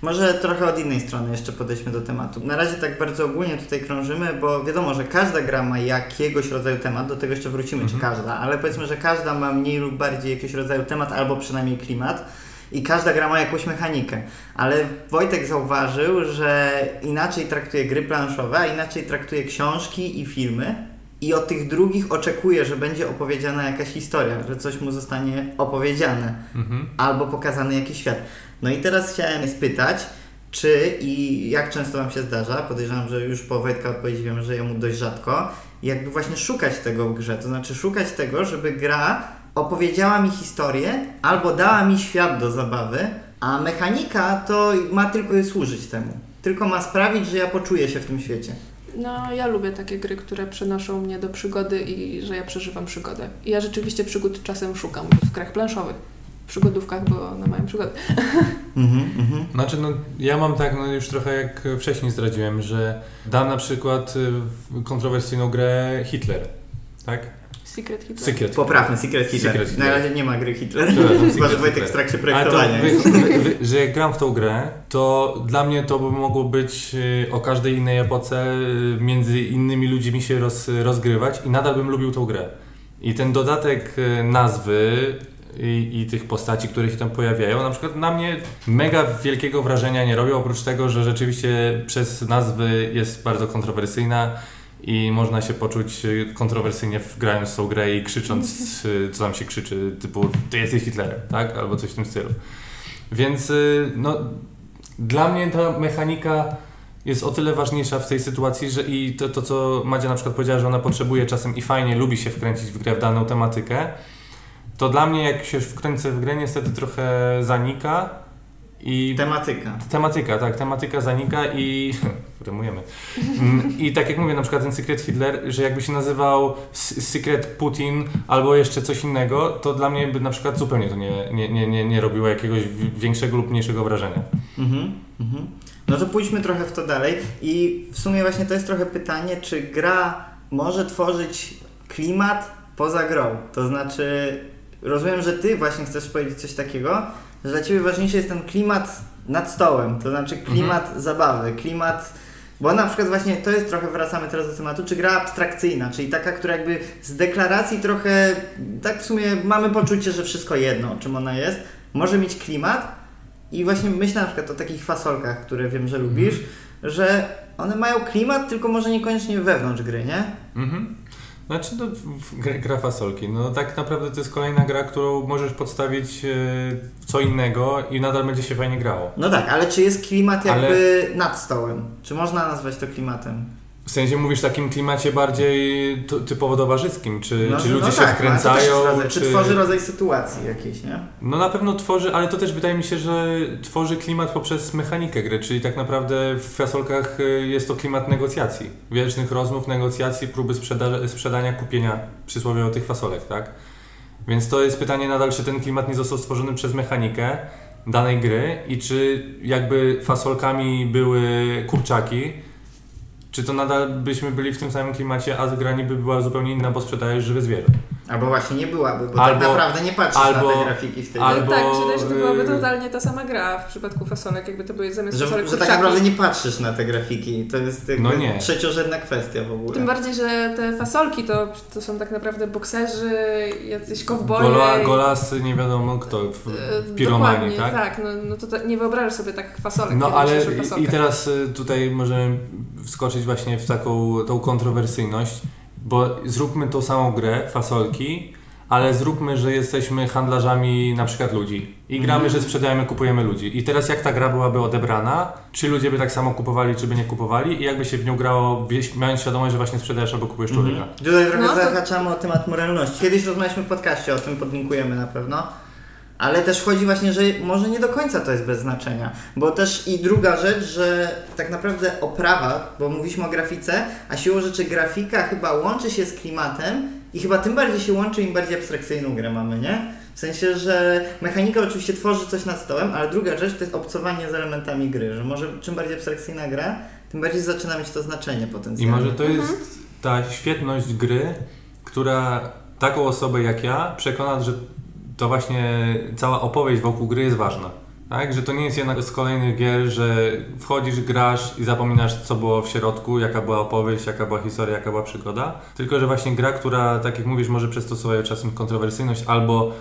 Może trochę od innej strony jeszcze podejdźmy do tematu. Na razie tak bardzo ogólnie tutaj krążymy, bo wiadomo, że każda gra ma jakiegoś rodzaju temat, do tego jeszcze wrócimy, czy Mhm. każda, ale powiedzmy, że każda ma mniej lub bardziej jakiegoś rodzaju temat, albo przynajmniej klimat. I każda gra ma jakąś mechanikę. Ale Wojtek zauważył, że inaczej traktuje gry planszowe, a inaczej traktuje książki i filmy. I od tych drugich oczekuje, że będzie opowiedziana jakaś historia, że coś mu zostanie opowiedziane Mhm. albo pokazany jakiś świat. No i teraz chciałem spytać, czy i jak często Wam się zdarza, podejrzewam, że już po Wojtka odpowiedzi wiemy, że jemu dość rzadko, jakby właśnie szukać tego w grze, to znaczy szukać tego, żeby gra opowiedziała mi historię albo dała mi świat do zabawy, a mechanika to ma tylko służyć temu. Tylko ma sprawić, że ja poczuję się w tym świecie. No, ja lubię takie gry, które przenoszą mnie do przygody i że ja przeżywam przygodę. I ja rzeczywiście przygód czasem szukam w grach planszowych. W przygodówkach, bo one mają przygody. (laughs) Mhm, mhm. Znaczy, no, ja mam tak, no już trochę jak wcześniej zdradziłem, że dam na przykład y, kontrowersyjną grę Hitler, tak? Secret Hitler. Secret. Poprawny, Secret Hitler. Secret Hitler. Na razie nie ma gry Hitler. Chyba, że Wojtek w trakcie to, projektowania wy, wy, że jak gram w tą grę, to dla mnie to by mogło być y, o każdej innej epoce y, między innymi ludźmi się roz, rozgrywać i nadal bym lubił tą grę. I ten dodatek y, nazwy i, i tych postaci, które się tam pojawiają, na przykład na mnie mega wielkiego wrażenia nie robią, oprócz tego, że rzeczywiście przez nazwy jest bardzo kontrowersyjna i można się poczuć y, kontrowersyjnie grając w tą grę i krzycząc, y, co tam się krzyczy, typu ty jesteś Hitlerem, tak? Albo coś w tym stylu. Więc y, no, dla mnie ta mechanika jest o tyle ważniejsza w tej sytuacji, że i to, to co Madzia na przykład powiedziała, że ona potrzebuje czasem i fajnie lubi się wkręcić w grę, w daną tematykę, to dla mnie jak się wkręcę w grę niestety trochę zanika I Tematyka. Tematyka, tak, tematyka zanika i (laughs) rymujemy. Mm, I tak jak mówię, na przykład ten Secret Hitler, że jakby się nazywał Secret Putin albo jeszcze coś innego, to dla mnie by na przykład zupełnie to nie, nie, nie, nie, nie robiło jakiegoś wi- większego lub mniejszego wrażenia. Mhm, mhm. No to pójdźmy trochę w to dalej i w sumie właśnie to jest trochę pytanie, czy gra może tworzyć klimat poza grą? To znaczy, rozumiem, że ty właśnie chcesz powiedzieć coś takiego, że dla ciebie ważniejszy jest ten klimat nad stołem, to znaczy klimat zabawy, klimat... Bo na przykład właśnie to jest trochę, wracamy teraz do tematu, czy gra abstrakcyjna, czyli taka, która jakby z deklaracji trochę, tak w sumie mamy poczucie, że wszystko jedno, czym ona jest, może mieć klimat, i właśnie myślę na przykład o takich fasolkach, które wiem, że lubisz, że one mają klimat, tylko może niekoniecznie wewnątrz gry, nie? Mhm. Znaczy, no, w- gra, fasolki. No tak naprawdę to jest kolejna gra, którą możesz podstawić e, w co innego i nadal będzie się fajnie grało. No tak, ale czy jest klimat Ale- jakby nad stołem? Czy można nazwać to klimatem? W sensie mówisz w takim klimacie bardziej typowo towarzyskim, czy, No, czy no ludzie się tak, też wkręcają, rodzaj, czy... tworzy rodzaj sytuacji jakiejś, nie? No na pewno tworzy, ale to też wydaje mi się, że tworzy klimat poprzez mechanikę gry, czyli tak naprawdę w fasolkach y, jest to klimat negocjacji, wiecznych rozmów, negocjacji, próby sprzeda- sprzedania, kupienia przysłowiowo tych fasolek, tak? Więc to jest pytanie nadal, czy ten klimat nie został stworzony przez mechanikę danej gry i czy jakby fasolkami były kurczaki, czy to nadal byśmy byli w tym samym klimacie, a gra niby była zupełnie inna, bo sprzedajesz żywe zwierzę. Albo właśnie nie byłaby, bo Albo- tak naprawdę nie patrzysz albo- na te grafiki wtedy. albo- tak, mi się wydaje, że to byłaby y- totalnie ta sama gra w przypadku fasolek, jakby to były zamiast Że, fasolek że tak naprawdę nie patrzysz na te grafiki. To jest jakby No nie. trzeciorzędna kwestia w ogóle. Tym bardziej, że te fasolki to, to są tak naprawdę bokserzy, jacyś kowboje. Gola, golasy, nie wiadomo kto, w, E, w piromanii, Dokładnie, tak? tak. No, no to, ta- nie wyobrażasz sobie tak fasolek. No ale i, i teraz y, tutaj możemy wskoczyć właśnie w taką tą kontrowersyjność, bo zróbmy tą samą grę, fasolki, ale zróbmy, że jesteśmy handlarzami na przykład ludzi i gramy, Mhm. że sprzedajemy, kupujemy ludzi. I teraz jak ta gra byłaby odebrana, czy ludzie by tak samo kupowali, czy by nie kupowali i jakby się w nią grało, mając świadomość, że właśnie sprzedajesz albo kupujesz człowieka. Mhm. Tutaj trochę No to- zahaczamy o temat moralności. Kiedyś rozmawialiśmy w podcaście o tym, podlinkujemy na pewno. Ale też chodzi właśnie, że może nie do końca to jest bez znaczenia. Bo też i druga rzecz, że tak naprawdę oprawa, bo mówiliśmy o grafice, a siłą rzeczy grafika chyba łączy się z klimatem i chyba tym bardziej się łączy, im bardziej abstrakcyjną grę mamy, nie? W sensie, że mechanika oczywiście tworzy coś nad stołem, ale druga rzecz to jest obcowanie z elementami gry, że może czym bardziej abstrakcyjna gra, tym bardziej zaczyna mieć to znaczenie I potencjalne. może to jest ta świetność gry, która taką osobę jak ja przekona, że to właśnie cała opowieść wokół gry jest ważna. Tak? Że to nie jest jedna z kolejnych gier, że wchodzisz, grasz i zapominasz, co było w środku, jaka była opowieść, jaka była historia, jaka była przygoda. Tylko, że właśnie gra, która, tak jak mówisz, może przez to swoją czasem kontrowersyjność albo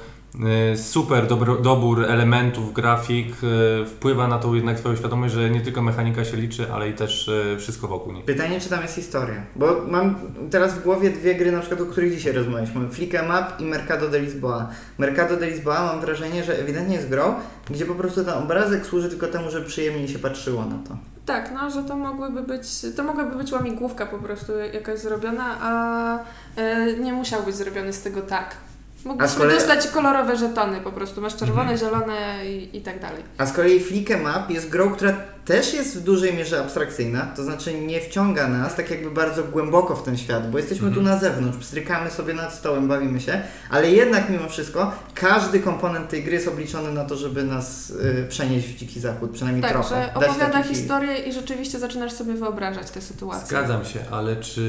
super dobro, dobór elementów, grafik y, wpływa na tą jednak twoją świadomość, że nie tylko mechanika się liczy, ale i też y, wszystko wokół niej. Pytanie, czy tam jest historia. Bo mam teraz w głowie dwie gry, na przykład, o których dzisiaj rozmawialiśmy. Flick em Up i Mercado de Lisboa. Mercado de Lisboa mam wrażenie, że ewidentnie jest grą, gdzie po prostu ten obrazek służy tylko temu, żeby przyjemniej się patrzyło na to. Tak, no, że to mogłyby być, to mogłaby być łamigłówka po prostu jakaś zrobiona, a e, nie musiał być zrobiony z tego tak. Mogliśmy kolei- dostać kolorowe żetony po prostu, masz czerwone, Mhm. zielone i, i tak dalej. A z kolei Flick em Up jest grą, która też jest w dużej mierze abstrakcyjna, to znaczy nie wciąga nas tak jakby bardzo głęboko w ten świat, bo jesteśmy Mhm. tu na zewnątrz, pstrykamy sobie nad stołem, bawimy się, ale jednak mimo wszystko każdy komponent tej gry jest obliczony na to, żeby nas y, przenieść w dziki zachód, przynajmniej Tak, trochę. że opowiada historię i rzeczywiście zaczynasz sobie wyobrażać te sytuacje. Zgadzam się, ale czy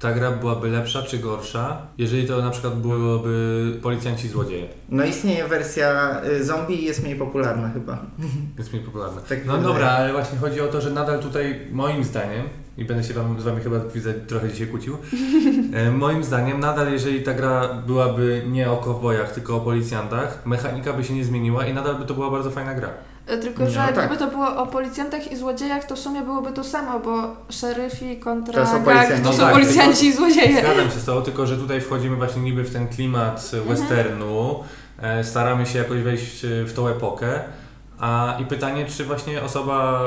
ta gra byłaby lepsza czy gorsza, jeżeli to na przykład byłoby policjanci i złodzieje? No istnieje wersja y, zombie i jest mniej popularna chyba. Jest mniej popularna. Tak No wydaje. dobra, ale właśnie chodzi o to, że nadal tutaj moim zdaniem, i będę się wam, z Wami chyba widzę trochę dzisiaj kłócił, (laughs) e, moim zdaniem nadal jeżeli ta gra byłaby nie o kowbojach, tylko o policjantach, mechanika by się nie zmieniła i nadal by to była bardzo fajna gra. E, Tylko, No że tak. gdyby to było o policjantach i złodziejach, to w sumie byłoby to samo, bo szeryfi To kontra są gang policjanci. to No są tak, policjanci i złodzieje. Zgadzam się z tobą, tylko że tutaj wchodzimy właśnie niby w ten klimat westernu, e, staramy się jakoś wejść w tą epokę. A i pytanie, czy właśnie osoba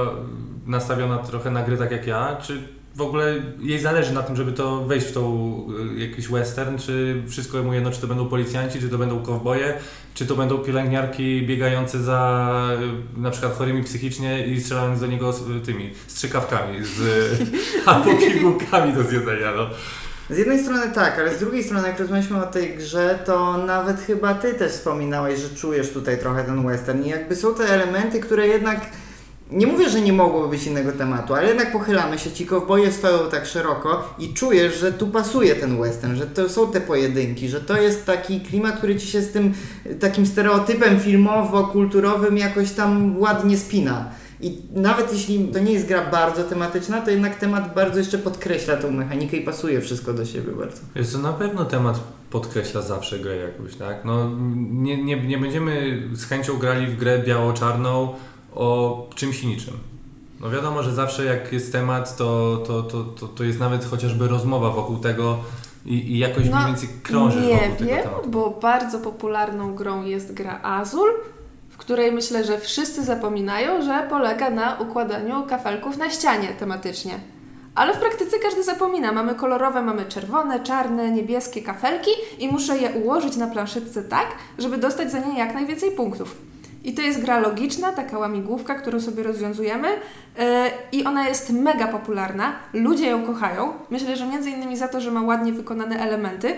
nastawiona trochę na gry tak jak ja, czy w ogóle jej zależy na tym, żeby to wejść w tą y, jakiś western, czy wszystko mu jedno, czy to będą policjanci, czy to będą kowboje, czy to będą pielęgniarki biegające za y, na przykład chorymi psychicznie i strzelając do niego tymi strzykawkami z (laughs) albo pigułkami do zjedzenia. No. Z jednej strony tak, ale z drugiej strony, jak rozmawialiśmy o tej grze, to nawet chyba ty też wspominałeś, że czujesz tutaj trochę ten western i jakby są te elementy, które jednak nie mówię, że nie mogłoby być innego tematu, ale jednak pochylamy się, ci kowboje stoją tak szeroko i czujesz, że tu pasuje ten western, że to są te pojedynki, że to jest taki klimat, który ci się z tym takim stereotypem filmowo-kulturowym jakoś tam ładnie spina. I nawet jeśli to nie jest gra bardzo tematyczna, to jednak temat bardzo jeszcze podkreśla tą mechanikę i pasuje wszystko do siebie bardzo. Jest to na pewno temat podkreśla zawsze grę jakąś, tak? No, nie, nie, nie będziemy z chęcią grali w grę biało-czarną o czymś i niczym. No wiadomo, że zawsze jak jest temat, to, to, to, to, to jest nawet chociażby rozmowa wokół tego i, i jakoś No, mniej więcej krąży Nie wokół tego wiem, tematu. bo bardzo popularną grą jest gra Azul, której myślę, że wszyscy zapominają, że polega na układaniu kafelków na ścianie tematycznie. Ale w praktyce każdy zapomina. Mamy kolorowe, mamy czerwone, czarne, niebieskie kafelki i muszę je ułożyć na planszetce tak, żeby dostać za nie jak najwięcej punktów. I to jest gra logiczna, taka łamigłówka, którą sobie rozwiązujemy yy, i ona jest mega popularna. Ludzie ją kochają. Myślę, że między innymi za to, że ma ładnie wykonane elementy,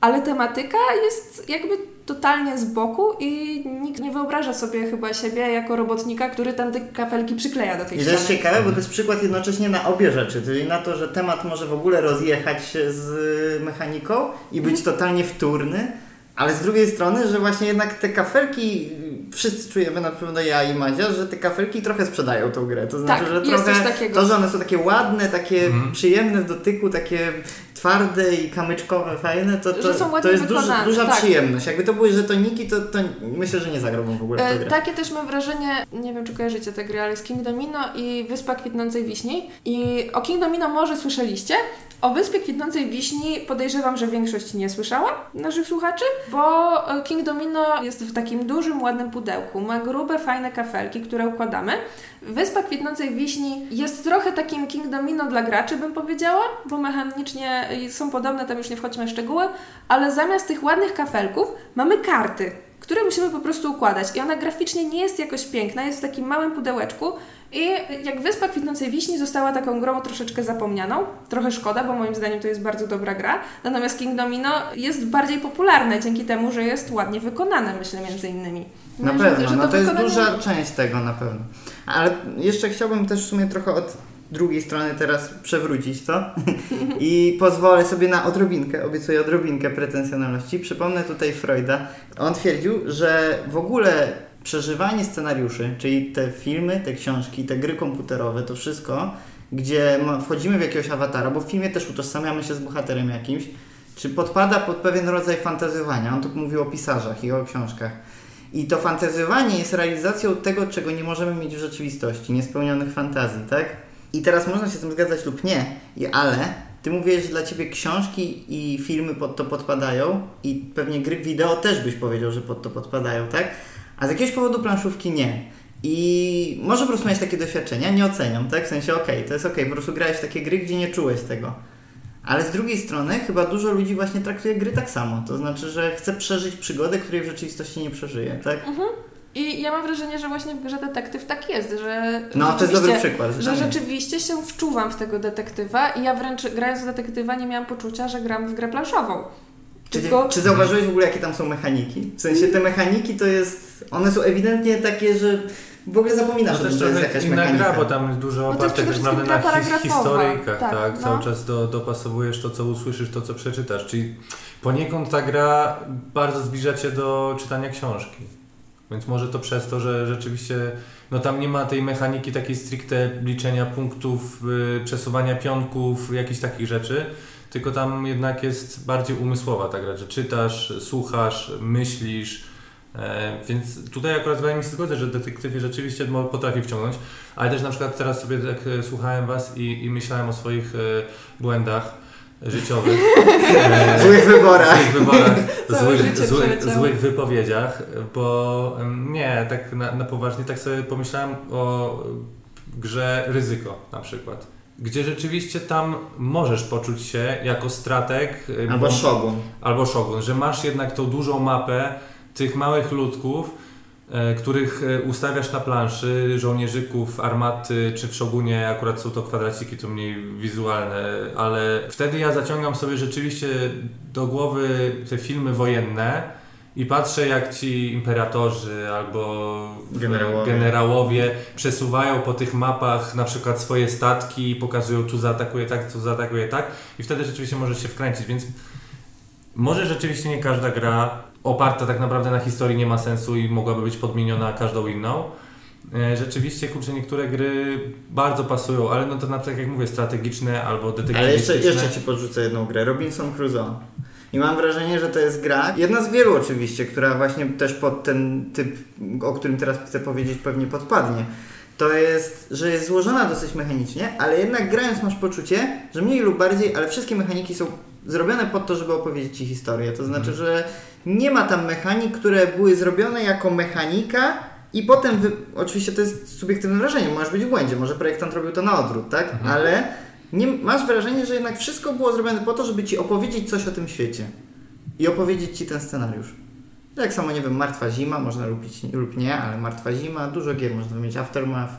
ale tematyka jest jakby totalnie z boku i nikt nie wyobraża sobie chyba siebie jako robotnika, który tam te kafelki przykleja do tej I to jest ściany. ciekawe, bo to jest przykład jednocześnie na obie rzeczy, czyli na to, że temat może w ogóle rozjechać się z mechaniką i być totalnie wtórny, ale z drugiej strony, że właśnie jednak te kafelki, wszyscy czujemy na pewno ja i Madzia, że te kafelki trochę sprzedają tą grę. To znaczy, Tak, że jest trochę coś takiego. to, że one są takie ładne, takie Mhm. przyjemne w dotyku, takie twarde i kamyczkowe, fajne, to, to, to jest duża, wykonane, duża tak. przyjemność. Jakby to były żetoniki, to, to myślę, że nie zagrałbym w ogóle w E, takie też mam wrażenie, nie wiem czy kojarzycie tę grę, ale jest King Domino i Wyspa Kwitnącej Wiśni. I o King Domino może słyszeliście. O Wyspie Kwitnącej Wiśni podejrzewam, że większość nie słyszała naszych słuchaczy, bo e, King Domino jest w takim dużym, ładnym pudełku. Ma grube, fajne kafelki, które układamy. Wyspa Kwitnącej Wiśni jest trochę takim King Domino dla graczy, bym powiedziała, bo mechanicznie są podobne, tam już nie wchodźmy w szczegóły, ale zamiast tych ładnych kafelków mamy karty, które musimy po prostu układać. I ona graficznie nie jest jakoś piękna, jest w takim małym pudełeczku. I jak Wyspa Kwitnącej Wiśni została taką grą troszeczkę zapomnianą, trochę szkoda, bo moim zdaniem to jest bardzo dobra gra. Natomiast King Domino jest bardziej popularne dzięki temu, że jest ładnie wykonane, myślę, między innymi. Na No, że- pewno, że no to jest wykonanie- duża część tego na pewno. Ale jeszcze chciałbym też w sumie trochę od drugiej strony teraz przewrócić to (laughs) i pozwolę sobie na odrobinkę, obiecuję odrobinkę pretensjonalności. Przypomnę tutaj Freuda. On twierdził, że w ogóle przeżywanie scenariuszy, czyli te filmy, te książki, te gry komputerowe, to wszystko, gdzie wchodzimy w jakiegoś awatara, bo w filmie też utożsamiamy się z bohaterem jakimś, czy podpada pod pewien rodzaj fantazjowania. On tu mówił o pisarzach i o książkach. I to fantazjowanie jest realizacją tego, czego nie możemy mieć w rzeczywistości, niespełnionych fantazji, tak? I teraz można się z tym zgadzać lub nie, ale ty mówisz, że dla ciebie książki i filmy pod to podpadają i pewnie gry wideo też byś powiedział, że pod to podpadają, tak? A z jakiegoś powodu planszówki nie. I może po prostu miałeś takie doświadczenia, nie oceniam, tak? W sensie, okej, to jest okej, po prostu grałeś w takie gry, gdzie nie czułeś tego. Ale z drugiej strony chyba dużo ludzi właśnie traktuje gry tak samo. To znaczy, że chce przeżyć przygodę, której w rzeczywistości nie przeżyje, tak? I ja mam wrażenie, że właśnie w grze detektyw tak jest, że. No, to jest dobry rzeczywiście- przykład. Że rzeczywiście się wczuwam w tego detektywa i ja wręcz grając w detektywa nie miałam poczucia, że gram w grę planszową. Czy, Tylko czy zauważyłeś w ogóle, jakie tam są mechaniki? W sensie te mechaniki to jest. One są ewidentnie takie, że w ogóle zapominasz, No o to jest że jakaś inna mechanika. gra, bo tam jest dużo No oparte tak naprawdę na his- historyjkach, Tak, tak, no. cały czas do, dopasowujesz to, co usłyszysz, to, co przeczytasz, czyli poniekąd ta gra bardzo zbliża Cię do czytania książki. Więc może to przez to, że rzeczywiście no tam nie ma tej mechaniki takiej stricte liczenia punktów, y, przesuwania pionków, jakichś takich rzeczy, tylko tam jednak jest bardziej umysłowa ta gra, że czytasz, słuchasz, myślisz, e, więc tutaj akurat wydaje mi się zgodzę, że detektywie rzeczywiście potrafi wciągnąć, ale też na przykład teraz sobie tak e, słuchałem Was i, i myślałem o swoich e, błędach życiowych. e, W złych wyborach. złych wyborach, złych, złych, złych wypowiedziach, bo nie, tak na, na poważnie tak sobie pomyślałem o grze Ryzyko na przykład. gdzie rzeczywiście tam możesz poczuć się jako strateg. Albo bo- Shogun. albo Shogun, że masz jednak tą dużą mapę tych małych ludków, których e, ustawiasz na planszy, żołnierzyków, armaty, czy w Shogunie akurat są to kwadraciki, to mniej wizualne, ale wtedy ja zaciągam sobie rzeczywiście do głowy te filmy wojenne i patrzę jak ci imperatorzy albo Generałowie. generałowie przesuwają po tych mapach na przykład swoje statki i pokazują tu zaatakuje tak, tu zaatakuje tak i wtedy rzeczywiście możesz się wkręcić, więc może rzeczywiście nie każda gra oparta tak naprawdę na historii nie ma sensu i mogłaby być podmieniona każdą inną. E, Rzeczywiście, kurczę, niektóre gry bardzo pasują, ale no to na przykład jak mówię, strategiczne albo Ale jeszcze, detektywistyczne. jeszcze Ci podrzucę jedną grę. Robinson Crusoe. I mam wrażenie, że to jest gra, jedna z wielu oczywiście, która właśnie też pod ten typ, o którym teraz chcę powiedzieć, pewnie podpadnie. To jest, że jest złożona dosyć mechanicznie, ale jednak grając masz poczucie, że mniej lub bardziej, ale wszystkie mechaniki są zrobione pod to, żeby opowiedzieć Ci historię. To znaczy, że nie ma tam mechanik, które były zrobione jako mechanika i potem, wy... oczywiście to jest subiektywne wrażenie, możesz być w błędzie, może projektant robił to na odwrót, tak? Ale nie, masz wrażenie, że jednak wszystko było zrobione po to, żeby Ci opowiedzieć coś o tym świecie i opowiedzieć Ci ten scenariusz. Tak samo, nie wiem, Martwa Zima, można lubić lub nie, ale Martwa Zima, dużo gier można mieć, Aftermath,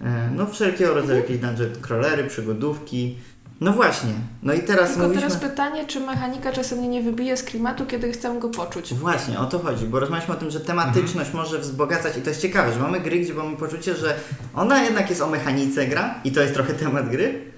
e, no wszelkiego rodzaju jakieś dungeon crawlery, przygodówki. No właśnie, no i teraz Tylko mówiliśmy... teraz pytanie, czy mechanika czasem mnie nie wybije z klimatu, kiedy chcę go poczuć. Właśnie, o to chodzi, bo rozmawialiśmy o tym, że tematyczność może wzbogacać i to jest ciekawe, że mamy gry, gdzie mamy poczucie, że ona jednak jest o mechanice gra i to jest trochę temat gry,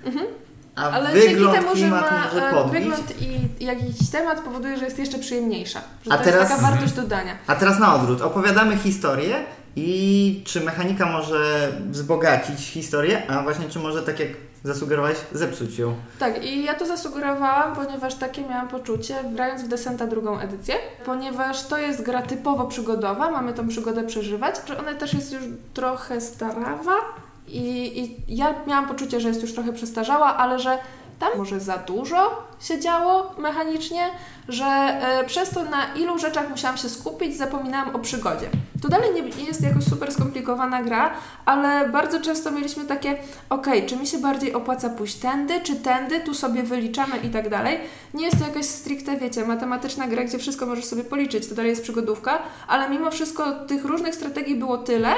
a Ale dzięki wygląd, temu, że ma może e, podbić. wygląd i jakiś temat powoduje, że jest jeszcze przyjemniejsza. Że A to teraz- jest taka wartość dodania. A teraz na odwrót, opowiadamy historię i czy mechanika może wzbogacić historię, a właśnie czy może, tak jak zasugerowałeś, zepsuć ją. Tak, i ja to zasugerowałam, ponieważ takie miałam poczucie, grając w Descenta drugą edycję, ponieważ to jest gra typowo przygodowa, mamy tą przygodę przeżywać, że ona też jest już trochę starawa i, i ja miałam poczucie, że jest już trochę przestarzała, ale że tam może za dużo się działo mechanicznie, że e, przez to na ilu rzeczach musiałam się skupić, zapominałam o przygodzie. To dalej nie, jest jakoś super skomplikowana gra, ale bardzo często mieliśmy takie, okej, czy mi się bardziej opłaca pójść tędy, czy tędy, tu sobie wyliczamy i tak dalej. Nie jest to jakaś stricte, wiecie, matematyczna gra, gdzie wszystko możesz sobie policzyć, to dalej jest przygodówka, ale mimo wszystko tych różnych strategii było tyle,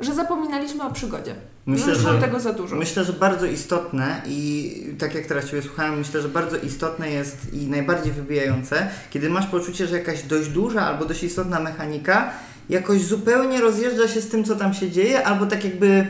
że zapominaliśmy o przygodzie. Myślę, że tego za dużo. Myślę, że bardzo istotne i tak jak teraz Ciebie słuchałem, myślę, że bardzo istotne jest i najbardziej wybijające, kiedy masz poczucie, że jakaś dość duża albo dość istotna mechanika jakoś zupełnie rozjeżdża się z tym, co tam się dzieje, albo tak jakby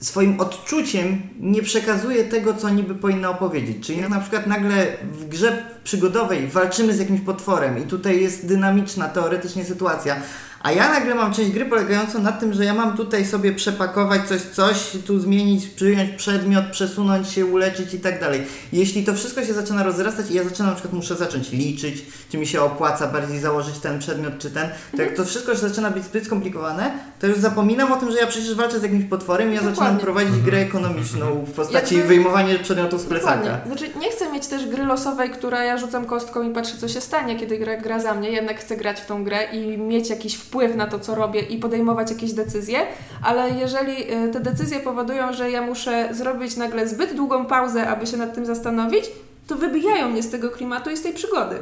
swoim odczuciem nie przekazuje tego, co niby powinna opowiedzieć. Czyli na przykład nagle w grze przygodowej walczymy z jakimś potworem i tutaj jest dynamiczna teoretycznie sytuacja, a ja nagle mam część gry polegającą na tym, że ja mam tutaj sobie przepakować coś, coś, tu zmienić, przyjąć przedmiot, przesunąć się, uleczyć i tak dalej. Jeśli to wszystko się zaczyna rozrastać i ja zaczynam na przykład muszę zacząć liczyć, czy mi się opłaca bardziej założyć ten przedmiot czy ten, to jak to wszystko się zaczyna być zbyt skomplikowane, to już zapominam o tym, że ja przecież walczę z jakimś potworem i ja zaczynam Dokładnie. prowadzić grę ekonomiczną w postaci Jakby- wyjmowania przedmiotów z plecaka. Dokładnie. Znaczy, nie chcę mieć też gry losowej, która ja rzucam kostką i patrzę, co się stanie, kiedy gra, gra za mnie. Jednak chcę grać w tą grę i mieć jakiś wpływ na to, co robię i podejmować jakieś decyzje, ale jeżeli y, te decyzje powodują, że ja muszę zrobić nagle zbyt długą pauzę, aby się nad tym zastanowić, to wybijają mnie z tego klimatu i z tej przygody.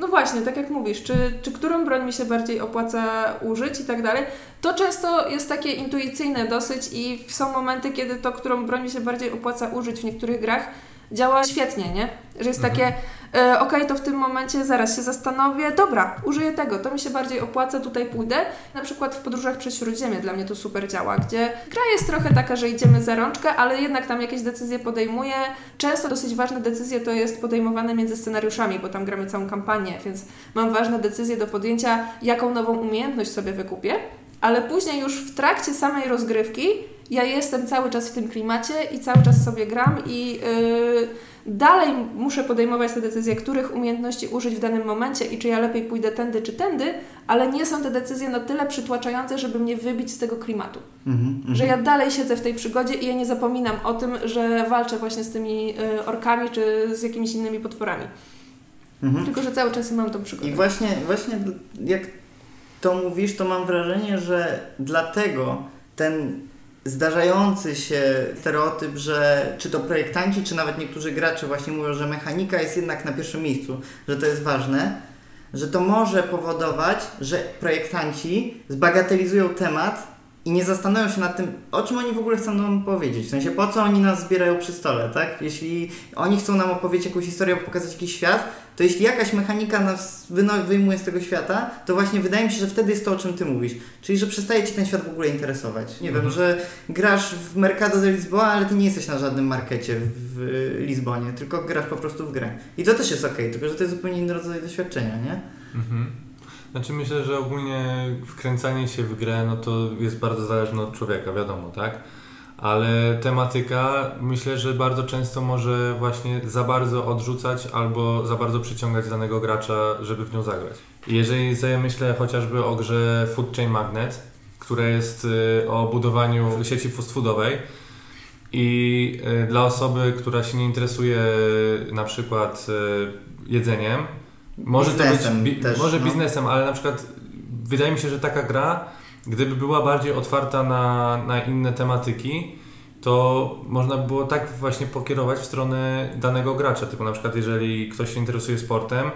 No właśnie, tak jak mówisz, czy, czy którą broń mi się bardziej opłaca użyć i tak dalej. To często jest takie intuicyjne dosyć i są momenty, kiedy to, którą broń mi się bardziej opłaca użyć w niektórych grach, działa świetnie, nie? Że jest takie, e, okej, to w tym momencie zaraz się zastanowię, dobra, użyję tego, to mi się bardziej opłaca, tutaj pójdę. Na przykład w podróżach przez Śródziemie dla mnie to super działa, gdzie gra jest trochę taka, że idziemy za rączkę, ale jednak tam jakieś decyzje podejmuję. Często dosyć ważne decyzje to jest podejmowane między scenariuszami, bo tam gramy całą kampanię, więc mam ważne decyzje do podjęcia, jaką nową umiejętność sobie wykupię. Ale później już w trakcie samej rozgrywki ja jestem cały czas w tym klimacie i cały czas sobie gram i yy, dalej muszę podejmować te decyzje, których umiejętności użyć w danym momencie i czy ja lepiej pójdę tędy czy tędy, ale nie są te decyzje na tyle przytłaczające, żeby mnie wybić z tego klimatu. Mhm, mhm. Że ja dalej siedzę w tej przygodzie i ja nie zapominam o tym, że walczę właśnie z tymi y, orkami czy z jakimiś innymi potworami. Mhm. Tylko, że cały czas mam tą przygodę. I właśnie, właśnie jak to mówisz, to mam wrażenie, że dlatego ten zdarzający się stereotyp, że czy to projektanci, czy nawet niektórzy gracze właśnie mówią, że mechanika jest jednak na pierwszym miejscu, że to jest ważne, że to może powodować, że projektanci zbagatelizują temat i nie zastanawiają się nad tym, o czym oni w ogóle chcą nam powiedzieć. W sensie, po co oni nas zbierają przy stole, tak? Jeśli oni chcą nam opowiedzieć jakąś historię, pokazać jakiś świat, to jeśli jakaś mechanika nas wyjmuje z tego świata, to właśnie wydaje mi się, że wtedy jest to, o czym ty mówisz. Czyli, że przestaje ci ten świat w ogóle interesować. Nie mhm. wiem, że grasz w Mercado de Lisboa, ale ty nie jesteś na żadnym markecie w Lizbonie, tylko grasz po prostu w grę. I to też jest ok, tylko że to jest zupełnie inny rodzaj doświadczenia, nie? Mhm. Znaczy myślę, że ogólnie wkręcanie się w grę, no to jest bardzo zależne od człowieka, wiadomo, tak? Ale tematyka myślę, że bardzo często może właśnie za bardzo odrzucać albo za bardzo przyciągać danego gracza, żeby w nią zagrać. Jeżeli sobie myślę chociażby o grze Food Chain Magnet, która jest y, o budowaniu sieci fast foodowej i y, dla osoby, która się nie interesuje y, na przykład jedzeniem, może biznesem to być bi też, może no. biznesem, ale na przykład wydaje mi się, że taka gra, gdyby była bardziej otwarta na, na inne tematyki, to można by było tak właśnie pokierować w stronę danego gracza. Typu na przykład jeżeli ktoś się interesuje sportem,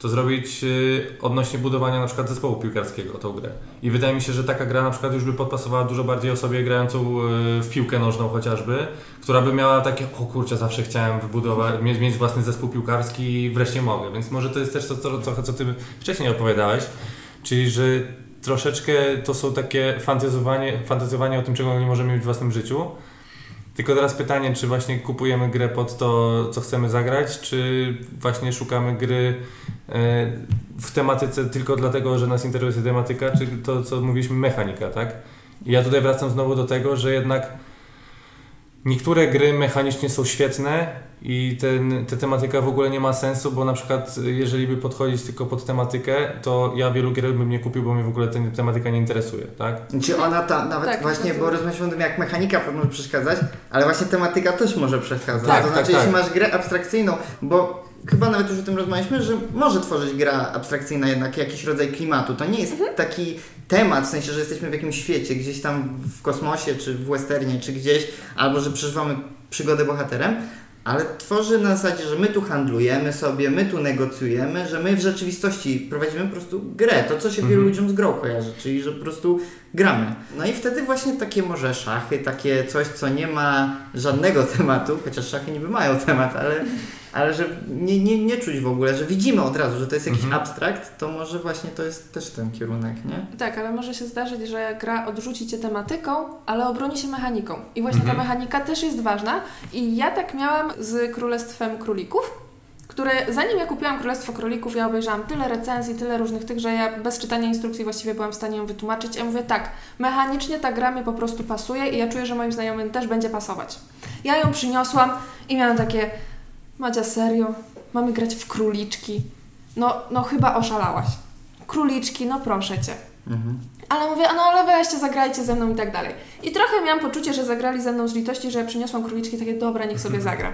to zrobić y, odnośnie budowania na przykład zespołu piłkarskiego tą grę. I wydaje mi się, że taka gra na przykład już by podpasowała dużo bardziej osobie grającą y, w piłkę nożną chociażby, która by miała takie, o kurczę, zawsze chciałem wybudować, mieć, mieć własny zespół piłkarski i wreszcie mogę. Więc może to jest też to, to, trochę, co ty wcześniej opowiadałeś, czyli że troszeczkę to są takie fantazowanie, fantazowanie o tym, czego nie możemy mieć w własnym życiu, tylko teraz pytanie, czy właśnie kupujemy grę pod to, co chcemy zagrać, czy właśnie szukamy gry e, w tematyce tylko dlatego, że nas interesuje tematyka, czy to, co mówiliśmy, mechanika, tak? I ja tutaj wracam znowu do tego, że jednak niektóre gry mechanicznie są świetne, i ten, ta tematyka w ogóle nie ma sensu, bo na przykład jeżeli by podchodzić tylko pod tematykę, to ja wielu gier bym nie kupił, bo mnie w ogóle ta tematyka nie interesuje, tak? Czy ona ta, nawet tak, właśnie, bo rozmawialiśmy o tym, jak mechanika może przeszkadzać, ale właśnie tematyka też może przeszkadzać. Tak, to tak, znaczy, tak, jeśli masz grę abstrakcyjną, bo chyba nawet już o tym rozmawialiśmy, że może tworzyć gra abstrakcyjna jednak jakiś rodzaj klimatu. To nie jest mhm. taki temat, w sensie, że jesteśmy w jakimś świecie, gdzieś tam w kosmosie, czy w westernie, czy gdzieś, albo że przeżywamy przygodę bohaterem, ale tworzy na zasadzie, że my tu handlujemy sobie, my tu negocjujemy, że my w rzeczywistości prowadzimy po prostu grę, to co się wielu mhm. ludziom z grą kojarzy, czyli że po prostu gramy. No i wtedy właśnie takie może szachy, takie coś, co nie ma żadnego (laughs) tematu, chociaż szachy niby mają temat, ale ale że nie, nie, nie czuć w ogóle, że widzimy od razu, że to jest jakiś mhm. abstrakt, to może właśnie to jest też ten kierunek, nie? Tak, ale może się zdarzyć, że gra odrzuci cię tematyką, ale obroni się mechaniką. I właśnie mhm. ta mechanika też jest ważna. I ja tak miałam z Królestwem Królików, które zanim ja kupiłam Królestwo Królików, ja obejrzałam tyle recenzji, tyle różnych tych, że ja bez czytania instrukcji właściwie byłam w stanie ją wytłumaczyć. Ja mówię tak, mechanicznie ta gra mi po prostu pasuje i ja czuję, że moim znajomym też będzie pasować. Ja ją przyniosłam i miałam takie Madzia, serio? Mamy grać w króliczki? No, no chyba oszalałaś. Króliczki, no proszę Cię. Mhm. Ale mówię, no ale weźcie, zagrajcie ze mną i tak dalej. I trochę miałam poczucie, że zagrali ze mną z litości, że ja przyniosłam króliczki, takie dobra, niech sobie zagra.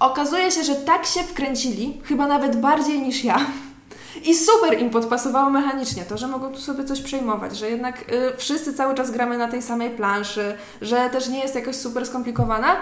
Okazuje się, że tak się wkręcili, chyba nawet bardziej niż ja. I super im podpasowało mechanicznie to, że mogą tu sobie coś przejmować, że jednak y, wszyscy cały czas gramy na tej samej planszy, że też nie jest jakoś super skomplikowana,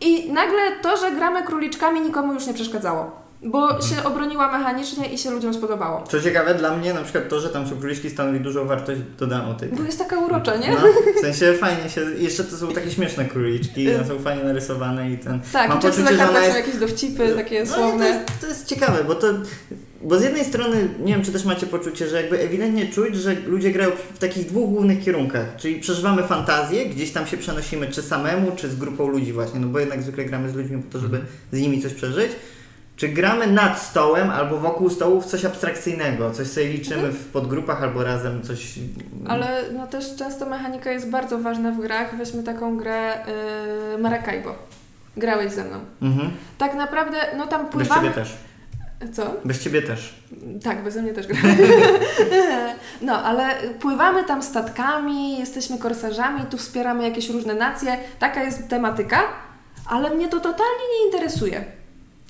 i nagle to, że gramy króliczkami nikomu już nie przeszkadzało. Bo mhm. się obroniła mechanicznie i się ludziom spodobało. Co ciekawe, dla mnie na przykład to, że tam są króliczki stanowi dużą wartość dodaną tej. Bo jest taka urocza, nie? No, w sensie fajnie się, jeszcze to są takie śmieszne króliczki, one są fajnie narysowane i ten... Tak, mam poczucie, na kartach jest... są jakieś dowcipy takie no, słowne. To jest, to jest ciekawe, bo to bo z jednej strony, nie wiem czy też macie poczucie, że jakby ewidentnie czuć, że ludzie grają w takich dwóch głównych kierunkach, czyli przeżywamy fantazję, gdzieś tam się przenosimy czy samemu, czy z grupą ludzi właśnie, no bo jednak zwykle gramy z ludźmi po to, żeby z nimi coś przeżyć, czy gramy nad stołem albo wokół stołu w coś abstrakcyjnego, coś sobie liczymy mhm. w podgrupach albo razem coś... Ale no też często mechanika jest bardzo ważna w grach, weźmy taką grę yy, Maracaibo. Grałeś ze mną. Mhm. Tak naprawdę, no tam pływamy... Też. Co? Bez ciebie też. Tak, bez mnie też gra. (laughs) no, ale pływamy tam statkami, jesteśmy korsarzami, tu wspieramy jakieś różne nacje. Taka jest tematyka, ale mnie to totalnie nie interesuje.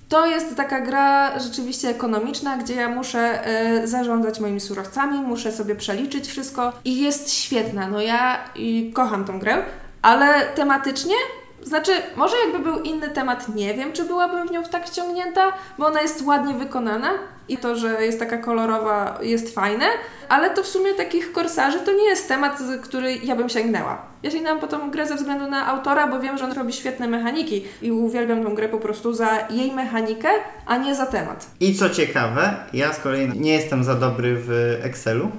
To jest taka gra rzeczywiście ekonomiczna, gdzie ja muszę y, zarządzać moimi surowcami, muszę sobie przeliczyć wszystko i jest świetna. No ja i kocham tą grę, Ale tematycznie znaczy, może jakby był inny temat, nie wiem, czy byłabym w nią tak wciągnięta, bo ona jest ładnie wykonana i to, że jest taka kolorowa, jest fajne, ale to w sumie takich korsarzy to nie jest temat, który ja bym sięgnęła. Ja sięgnęłam po tą grę ze względu na autora, bo wiem, że on robi świetne mechaniki i uwielbiam tę grę po prostu za jej mechanikę, a nie za temat. I co ciekawe, ja z kolei nie jestem za dobry w Excelu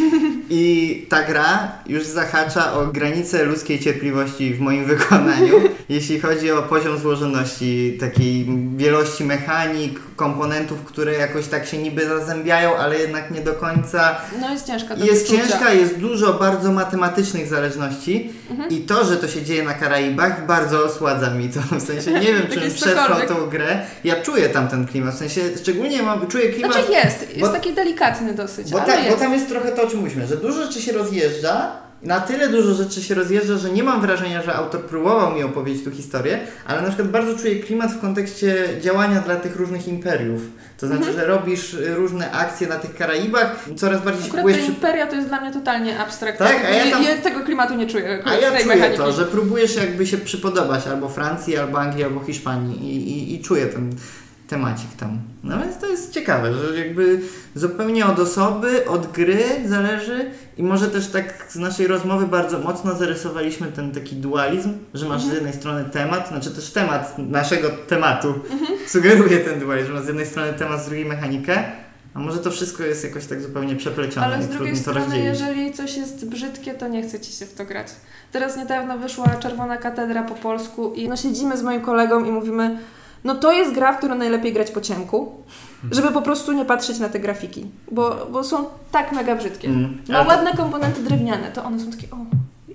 (laughs) i ta gra już zahacza o granicę ludzkiej cierpliwości w moim wykonaniu, jeśli chodzi o poziom złożoności takiej wielości mechanik, komponentów, które jakoś tak się niby zazębiają, ale jednak nie do końca. No jest ciężka do Jest wyczucia. ciężka, jest dużo bardzo matematycznych zależności Mhm. i to, że to się dzieje na Karaibach bardzo osładza mi to. W sensie nie wiem, (laughs) Tak czy bym jest przetrwał tą grę. Ja czuję tam ten klimat, w sensie szczególnie mam, czuję klimat... Znaczy jest, jest Bo- taki delikatny dosyć, Bo, ta, bo tam jest trochę to, o czym mówiliśmy, że dużo rzeczy się rozjeżdża, na tyle dużo rzeczy się rozjeżdża, że nie mam wrażenia, że autor próbował mi opowiedzieć tu historię, ale na przykład bardzo czuję klimat w kontekście działania dla tych różnych imperiów. To znaczy, Mhm. że robisz y, różne akcje na tych Karaibach, coraz bardziej się Akurat te przy... Imperia to jest dla mnie totalnie abstrakt. Tak, a ja tam- nie, tego klimatu nie czuję. A ja czuję mechaniki. to, że próbujesz jakby się przypodobać albo Francji, albo Anglii, albo Hiszpanii i, i, i czuję ten temacik tam. No więc to jest ciekawe, że jakby zupełnie od osoby, od gry zależy i może też tak z naszej rozmowy bardzo mocno zarysowaliśmy ten taki dualizm, że masz z jednej strony temat, znaczy też temat naszego tematu (laughs) sugeruje ten dualizm, że masz z jednej strony temat, z drugiej mechanikę, a może to wszystko jest jakoś tak zupełnie przeplecione Ale z drugiej strony, jeżeli coś jest brzydkie, to nie chce ci się w to grać. Teraz niedawno wyszła Czerwona Katedra po polsku i no siedzimy z moim kolegą i mówimy, no to jest gra, w którą najlepiej grać po ciemku, żeby po prostu nie patrzeć na te grafiki, bo, bo są tak mega brzydkie. Mm. Ma Ale to- ładne komponenty drewniane, to one są takie, o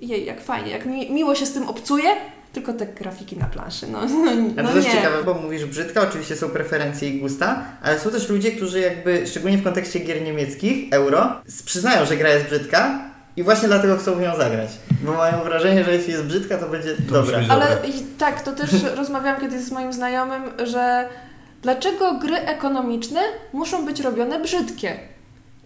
jej, jak fajnie, jak mi, miło się z tym obcuje, tylko te grafiki na planszy, no, A no to też nie. ciekawe, bo mówisz brzydka, oczywiście są preferencje i gusta, ale są też ludzie, którzy jakby, szczególnie w kontekście gier niemieckich, euro, przyznają, że gra jest brzydka i właśnie dlatego chcą w nią zagrać. Bo mają wrażenie, że jeśli jest brzydka, to będzie musi dobra. być Ale tak, to też (laughs) rozmawiałam kiedyś z moim znajomym, że dlaczego gry ekonomiczne muszą być robione brzydkie?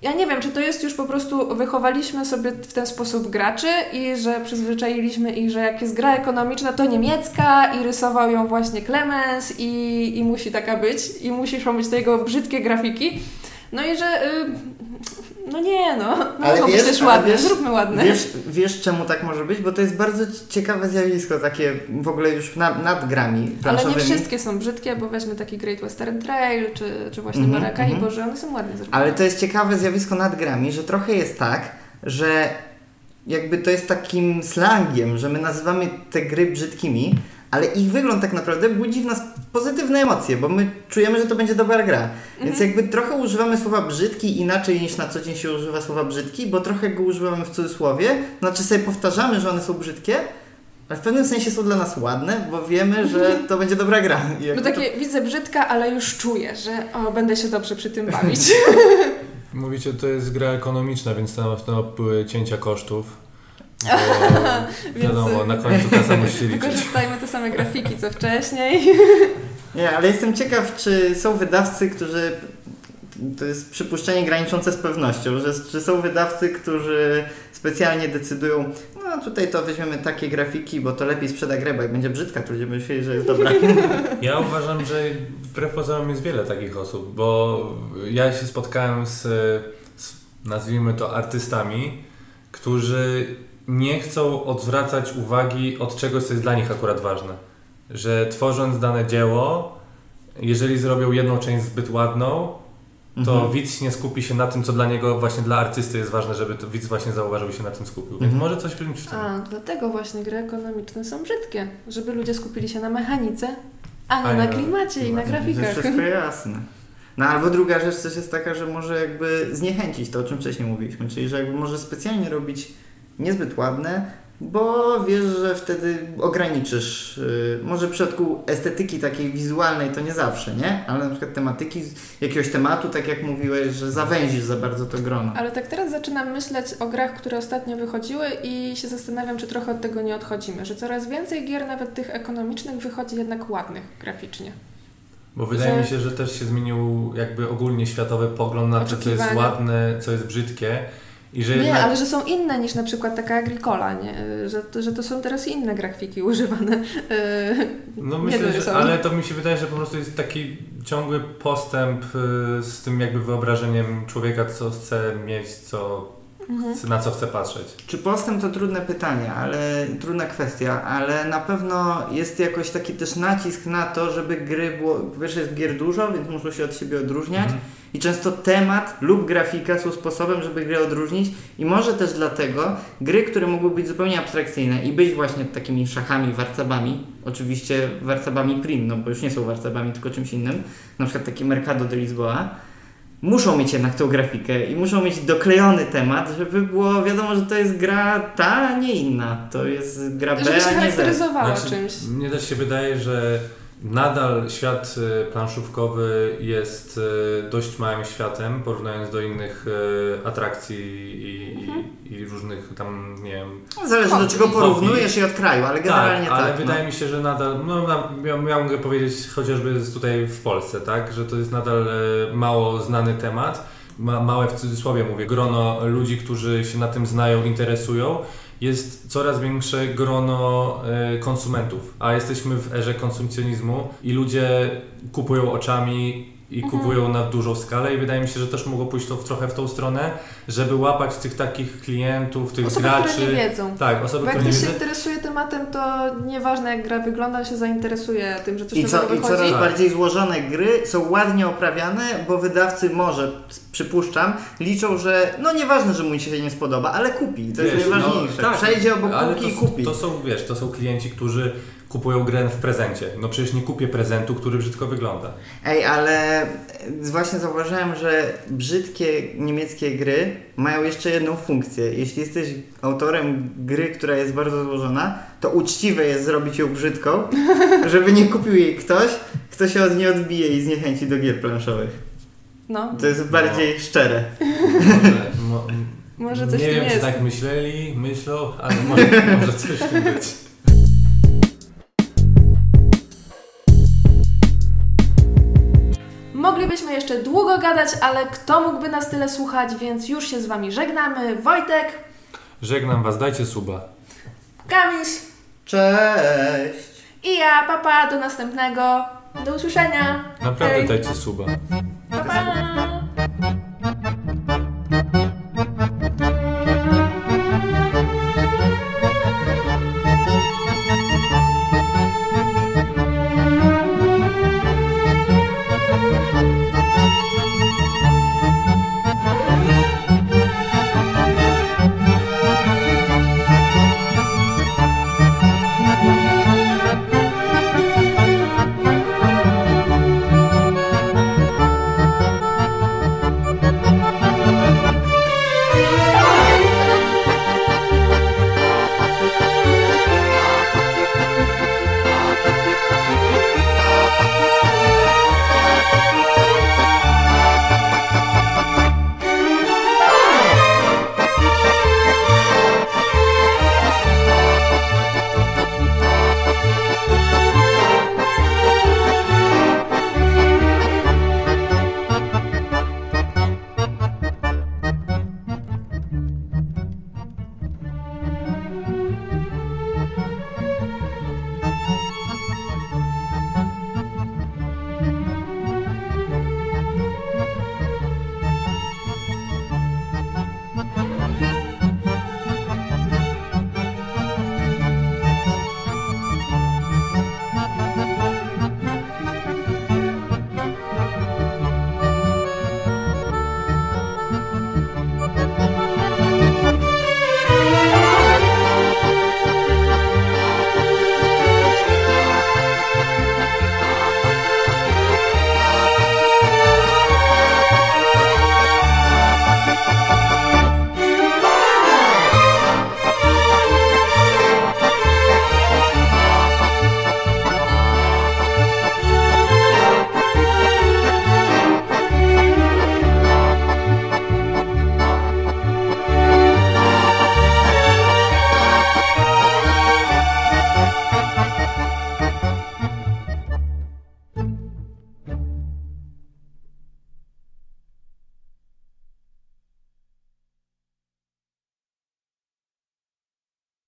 Ja nie wiem, czy to jest już po prostu wychowaliśmy sobie w ten sposób graczy i że przyzwyczailiśmy ich, że jak jest gra ekonomiczna, to niemiecka i rysował ją właśnie Clemens i, i musi taka być i muszą być tego brzydkie grafiki. No i że y, no nie no, no Ale być wiesz- też ale ładne, wiesz- zróbmy ładne. Wiesz, wiesz czemu tak może być? Bo to jest bardzo ciekawe zjawisko, takie w ogóle już nad, nad grami Ale nie wszystkie są brzydkie, bo weźmy taki Great Western Trail, czy, czy właśnie Mhm, Maracaibo, mhm. że one są ładnie zrobione. Ale to jest ciekawe zjawisko nad grami, że trochę jest tak, że jakby to jest takim slangiem, że my nazywamy te gry brzydkimi, ale ich wygląd tak naprawdę budzi w nas pozytywne emocje, bo my czujemy, że to będzie dobra gra. Więc jakby trochę używamy słowa brzydki inaczej niż na co dzień się używa słowa brzydki, bo trochę go używamy w cudzysłowie, znaczy sobie powtarzamy, że one są brzydkie, ale w pewnym sensie są dla nas ładne, bo wiemy, że to będzie dobra gra. No takie widzę brzydka, ale już czuję, że o, będę się dobrze przy tym bawić. (laughs) Mówicie, to jest gra ekonomiczna, więc tam były cięcia kosztów. Bo (laughs) Więc, wiadomo, na końcu kasa musi (laughs) się liczyć. Wykorzystajmy te same grafiki co wcześniej. Nie, ale jestem ciekaw, czy są wydawcy, którzy. To jest przypuszczenie graniczące z pewnością, że czy są wydawcy, którzy specjalnie decydują, no tutaj to weźmiemy takie grafiki, bo to lepiej sprzeda grę, bo jak będzie brzydka, to ludzie będą myśleli, że jest dobra. (laughs) Ja uważam, że wbrew pozorom jest wiele takich osób, bo ja się spotkałem z, z nazwijmy to artystami, którzy nie chcą odwracać uwagi od czegoś, co jest dla nich akurat ważne. Że tworząc dane dzieło, jeżeli zrobią jedną część zbyt ładną, to Mhm. widz nie skupi się na tym, co dla niego, właśnie dla artysty jest ważne, żeby to widz właśnie zauważył i się na tym skupił. Więc Mhm. może coś być w tym. A, dlatego właśnie gry ekonomiczne są brzydkie. Żeby ludzie skupili się na mechanice, a nie A na klimacie i na grafikach. wszystko (laughs) jasne. No albo druga rzecz też jest taka, że może jakby zniechęcić to, o czym wcześniej mówiliśmy, czyli że jakby może specjalnie robić niezbyt ładne, bo wiesz, że wtedy ograniczysz, yy, może w przypadku estetyki takiej wizualnej to nie zawsze, nie? Ale na przykład tematyki, jakiegoś tematu, tak jak mówiłeś, że zawęzisz za bardzo to grono. Ale tak teraz zaczynam myśleć o grach, które ostatnio wychodziły i się zastanawiam, czy trochę od tego nie odchodzimy, że coraz więcej gier, nawet tych ekonomicznych, wychodzi jednak ładnych graficznie. Bo wydaje Że- mi się, że też się zmienił jakby ogólnie światowy pogląd na to, co jest ładne, co jest brzydkie Że Nie, jednak... ale że są inne niż na przykład taka Agricola, nie? Że, to- że to są teraz inne grafiki używane. Yy, No myślę, że, ale to mi się wydaje, że po prostu jest taki ciągły postęp y, z tym jakby wyobrażeniem człowieka, co chce mieć, co, Mhm. na co chce patrzeć. Czy postęp to trudne pytanie, ale trudna kwestia, ale na pewno jest jakoś taki też nacisk na to, żeby gry było, pierwsze jest gier dużo, więc muszą się od siebie odróżniać Mhm. i często temat lub grafika są sposobem, żeby grę odróżnić i może też dlatego gry, które mogły być zupełnie abstrakcyjne i być właśnie takimi szachami, warcabami, oczywiście warcabami prim, no bo już nie są warcabami, tylko czymś innym, na przykład taki Mercado de Lisboa, muszą mieć jednak tą grafikę i muszą mieć doklejony temat, żeby było wiadomo, że to jest gra ta, a nie inna. To jest gra B, Żeby się a nie charakteryzowała Znaczy, czymś. Mnie też się wydaje, że nadal świat y, planszówkowy jest y, dość małym światem, porównując do innych y, atrakcji i, Mhm. i, i różnych tam, nie wiem, Zależy do czego porównujesz i od kraju, ale generalnie tak. tak. ale no. wydaje mi się, że nadal, no ja, ja mogę powiedzieć chociażby jest tutaj w Polsce, tak, że to jest nadal e, mało znany temat, ma, małe w cudzysłowie mówię, grono ludzi, którzy się na tym znają, interesują, jest coraz większe grono e, konsumentów, a jesteśmy w erze konsumpcjonizmu i ludzie kupują oczami i Mhm. kupują na dużą skalę i wydaje mi się, że też mogło pójść to w, trochę w tą stronę, żeby łapać tych takich klientów, tych Osoby, graczy. które nie wiedzą. Tak, osoby, Bo jak ktoś się wiedzą. interesuje tematem, to nieważne jak gra wygląda, się zainteresuje tym, że coś I, co, I wychodzi. coraz Tak. bardziej złożone gry są ładnie oprawiane, bo wydawcy może, przypuszczam, liczą, że no nieważne, że mu się nie spodoba, ale kupi. To jest Wiesz, najważniejsze. no, tak, Przejdzie obok półki i kupi. To są, wiesz, to są klienci, którzy kupują grę w prezencie. No przecież nie kupię prezentu, który brzydko wygląda. Ej, ale właśnie zauważyłem, że brzydkie niemieckie gry mają jeszcze jedną funkcję. Jeśli jesteś autorem gry, która jest bardzo złożona, to uczciwe jest zrobić ją brzydką, (laughs) żeby nie kupił jej ktoś, kto się od niej odbije i zniechęci do gier planszowych. No, To jest bardziej szczere. Może, mo, może coś nie wiem, jest. czy tak myśleli, myślą, ale może, (laughs) może coś tym być. Moglibyśmy jeszcze długo gadać, ale kto mógłby nas tyle słuchać, więc już się z Wami żegnamy. Wojtek, Żegnam Was, dajcie suba. Kamiś Cześć! i ja, papa, do następnego. Do usłyszenia. Naprawdę Hej. dajcie suba.